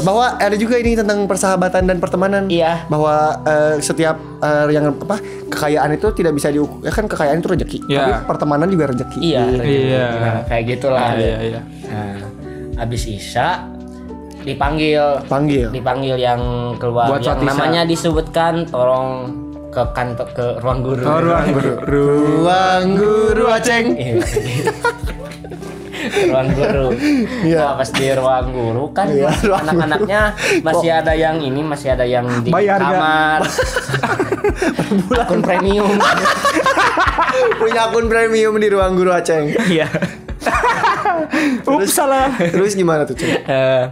C: Bahwa ada juga ini tentang persahabatan dan pertemanan.
D: Iya.
C: Bahwa eh, setiap eh, yang apa kekayaan itu tidak bisa diukur. Ya kan kekayaan itu rezeki.
A: Iya.
C: Tapi pertemanan juga rezeki.
D: Iya.
A: Iya.
D: Nah, kayak gitulah.
A: Iya, iya.
D: Nah, abis Isya dipanggil
C: Panggil.
D: dipanggil yang keluar
A: Buat
D: yang namanya disebutkan tolong ke kantor ke ruang guru.
A: Oh, ruang guru.
C: Ruang guru aceng.
D: Iya. ruang guru.
C: Iya.
D: Nah, pas di ruang guru kan
C: Iya,
D: anak-anaknya masih ada yang ini, masih ada yang di
A: Bayar
D: kamar. Akun premium.
C: Punya akun premium di ruang guru aceng.
D: Iya.
A: Ups, salah.
C: Terus gimana tuh, Ceng?
D: Eh,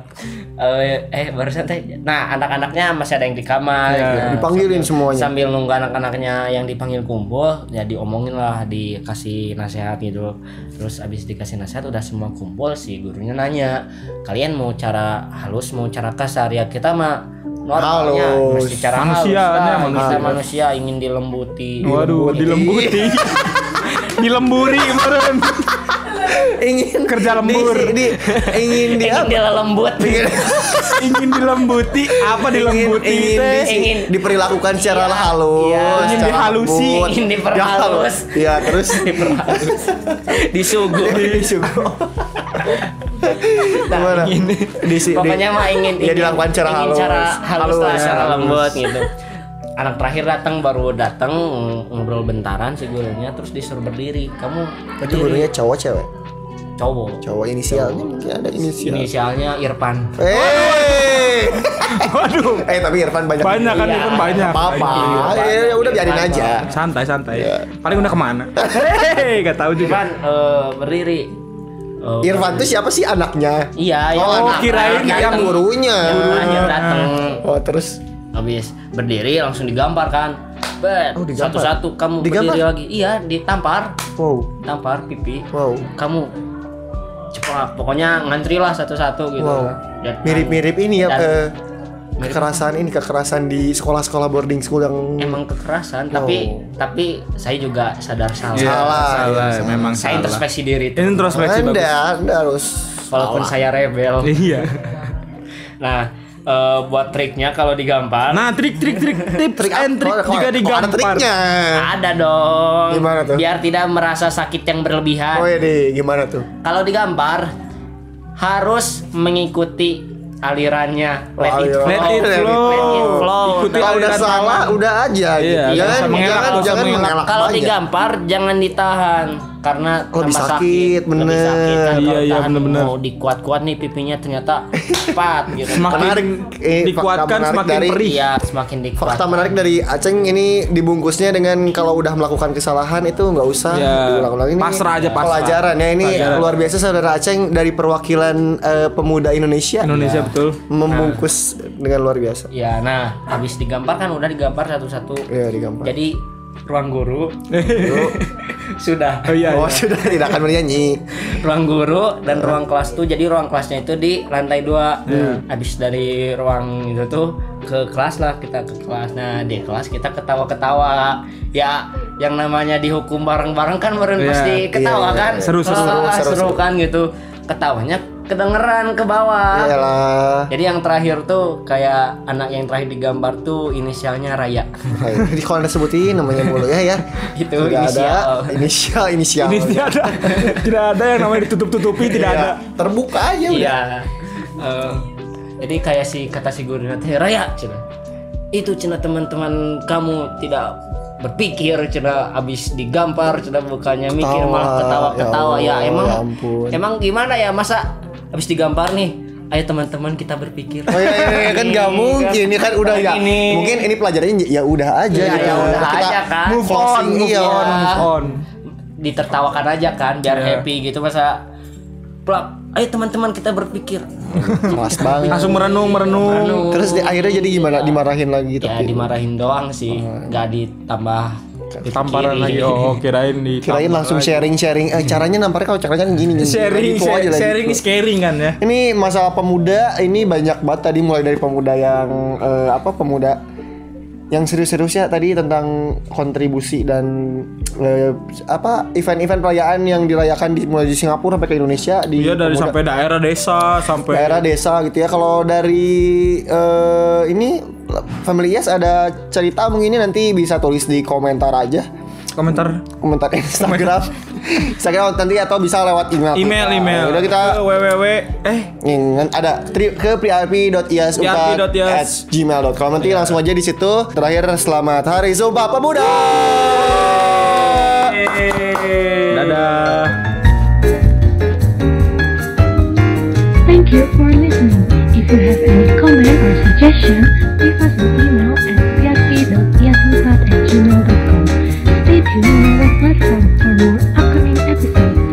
D: eh, eh barusan teh. Nah, anak-anaknya masih ada yang di kamar.
A: Iya,
D: Nah,
C: dipanggilin
D: sambil-
C: semuanya.
D: Sambil nunggu anak-anaknya yang dipanggil kumpul, ya diomongin lah, dikasih nasihat gitu. Terus abis dikasih nasihat udah semua kumpul, si gurunya nanya, kalian mau cara halus, mau cara kasar ya kita mah normalnya
C: Halus.
D: mesti cara
A: Manusianya,
D: halus lah. Kita
A: manusia.
D: manusia ingin dilembuti.
A: Waduh, dilembuti. Dilemburi kemarin.
C: Ingin
A: Kerja lembur.
C: Di, di- ingin di
D: ingin dia lembut.
A: Ingin dilembuti, apa dilembuti
C: ingin, di-
D: Ingin.
C: diperlakukan secara
D: Iya,
C: halus,
D: iya.
A: Ingin
C: secara
A: dihalusi.
C: lembut.
D: Ingin diperhalus.
C: Iya, terus
D: Disuguh.
C: disuguh.
D: Nah,
C: Gimana?
D: ingin.
C: Di,
D: Pokoknya mah ingin,
C: ya
D: ingin
C: dilakukan secara
D: ingin
C: halus.
D: cara halus, lah,
C: Halus,
D: secara
C: halus.
D: lembut gitu. Anak terakhir datang baru datang ngobrol bentaran si gurunya terus disuruh berdiri. Kamu
C: Itu
D: berdiri.
C: gurunya cowok cewek?
D: Cowok.
C: Cowok inisialnya mungkin ada inisial.
D: Inisialnya Irfan.
C: Eh.
A: Waduh.
C: Eh tapi Irfan banyak.
A: Banyak kan
D: Iya.
A: itu banyak.
C: Apa?
D: Iya,
C: Ya udah biarin
D: Irfan,
C: aja.
A: Santai santai.
C: Iya.
A: Paling udah ke mana? Hehehe, gak tahu juga.
D: Irfan eh, berdiri. Eh,
C: Irfan tuh siapa sih anaknya?
D: Iya, yang
C: Oh,
D: anak-
A: kirain
C: yang gurunya.
D: Yang terakhir datang.
C: Oh terus
D: Habis berdiri langsung digambar kan. Bet,
C: Oh,
D: satu-satu kamu
C: Digambar?
D: berdiri lagi. Iya, ditampar.
C: wow
D: Tampar pipi.
C: wow
D: Kamu cepat pokoknya ngantri lah satu-satu gitu.
C: wow
D: Dan-
C: mirip-mirip ini ya
D: dan-
C: ke
D: mirip-
C: kekerasan ini kekerasan di sekolah-sekolah boarding school yang
D: emang kekerasan tapi tapi saya juga sadar salah.
A: Iya,
C: Salah,
A: salah,
C: iya,
A: memang
D: Saya
A: salah.
D: introspeksi diri.
A: Ini introspeksi
C: anda
A: bagus.
C: anda harus
D: Walaupun saya rebel.
A: Iya.
D: Nah, eh, buat triknya kalau digambar
A: Nah, trik trik trik tips
C: Trik
A: and trik
C: Kok-
A: juga
C: kok ada
A: digampar.
C: triknya
D: ada dong.
C: Gimana tuh?
D: Biar tidak merasa sakit yang berlebihan.
C: oh iya gimana tuh
D: Kalau digambar harus mengikuti alirannya let
C: Oh,
D: it
C: iya.
D: flow.
A: Let it flow.
D: Let it flow.
A: Ikuti
C: Kalau udah salah,
A: tangan.
C: udah aja
A: Iya,
C: gitu. Jangan, jangan, jangan
A: mengelak.
C: mengelak
D: Kalau digampar jangan ditahan karena
C: Lebih
D: tambah
C: sakit, bener.
D: Lebih sakit kan
A: Iya, iya,
D: tahan
A: bener-bener.
D: mau dikuat-kuat nih pipinya ternyata cepat gitu.
A: Semakin
C: Menarik, eh,
A: dikuatkan semakin
C: dari-
A: perih.
D: Iya, semakin dikuat.
C: Fakta menarik dari Aceng ini dibungkusnya dengan kalau udah melakukan kesalahan itu nggak usah
A: Ya,
C: diulang-ulang ini.
A: pasrah aja, pasrah.
C: Pelajaran ya ini
A: Pelajaran.
C: luar biasa saudara Aceng dari perwakilan eh, pemuda Indonesia.
A: Indonesia betul.
C: Membungkus dengan luar biasa.
D: Ya, nah habis digampar kan udah digampar satu-satu.
C: Ya digampar.
D: Jadi ruang guru sudah
A: Oh iya.
C: Oh
A: iya.
C: sudah tidak akan bernyanyi.
D: ruang guru dan ruang kelas tuh jadi ruang kelasnya itu di lantai dua habis dari ruang itu tuh ke kelas lah kita ke kelas nah di kelas kita ketawa-ketawa ya yang namanya dihukum bareng-bareng kan meren
A: Iya,
D: pasti ketawa
C: iya,
D: kan
A: iya. Seru, seru,
D: Ah,
C: seru,
D: seru
C: seru.
D: kan gitu ketawanya kedengeran ke bawah
C: Ya lah.
D: jadi yang terakhir tuh kayak anak yang terakhir digambar tuh inisialnya Raya
C: Jadi kalau anda sebutin namanya mulu ya ya.
D: itu
C: Tidak
D: inisial
C: ada inisial inisial.
A: Ini tidak ada, tidak ada yang namanya ditutup-tutupi, tidak
C: Iya,
A: ada.
C: Terbuka aja udah.
D: Iya. Eh, jadi kayak si kata si guru nanti Raya cina. Itu cina teman-teman kamu tidak berpikir cina abis digampar cina bukannya mikir
C: Ketawa,
D: malah ketawa-ketawa
C: ya
D: ya,
C: Allah,
D: emang
C: ya ampun.
D: emang gimana ya masa abis digampar nih ayo teman-teman kita berpikir
C: Oh iya, iya, iya, kan nggak mungkin ini kan udah ya.
D: Gini.
C: Mungkin ini pelajarannya ya udah aja
D: Ya,
C: gitu.
D: ya udah
C: Kita
D: aja kan.
C: Move on,
A: On, move
C: iya.
A: on, move on.
D: ditertawakan aja kan biar
A: Iya.
D: happy gitu masa plak ayo teman-teman kita berpikir
C: Keras banget.
A: Langsung merenung, merenung.
D: Merenung.
C: Terus di akhirnya jadi gimana? Dimarahin lagi
D: ya
C: tapi.
D: dimarahin doang sih nggak ditambah
A: Tamparan
D: kiri.
A: lagi. Oh, kirain di
C: Kirain langsung sharing-sharing. Eh, caranya nampaknya kalau caranya kan gini nih.
A: sharing,
C: Gitu aja
A: sharing,
C: lagi.
A: sharing is caring kan ya.
C: Ini masalah pemuda ini banyak banget tadi mulai dari pemuda yang eh, apa pemuda yang serius-seriusnya tadi tentang kontribusi dan eh, apa event-event perayaan yang dirayakan di mulai di Singapura sampai ke Indonesia di
A: Iya dari
C: pemuda-
A: sampai daerah desa sampai
C: daerah desa gitu ya. Kalau dari eh, ini Family Yes ada cerita mungkin ini nanti bisa tulis di komentar aja.
A: komentar
C: Komentar Instagram. Instagram nanti atau bisa lewat email.
A: email
C: kita.
A: email.
C: Udah kita
A: ke www eh
C: Ingat ada tri, ke priarpi.iasuka
A: priarpi.ias.
C: at gmail.com nanti langsung aja di situ. Terakhir selamat Hari Sumpah Pemuda.
A: dadah.
E: Thank you for listening. If you have any comment or suggestion, leave us an email at prp.yasumpat at gmail.com. Stay tuned on our platform for more upcoming episodes.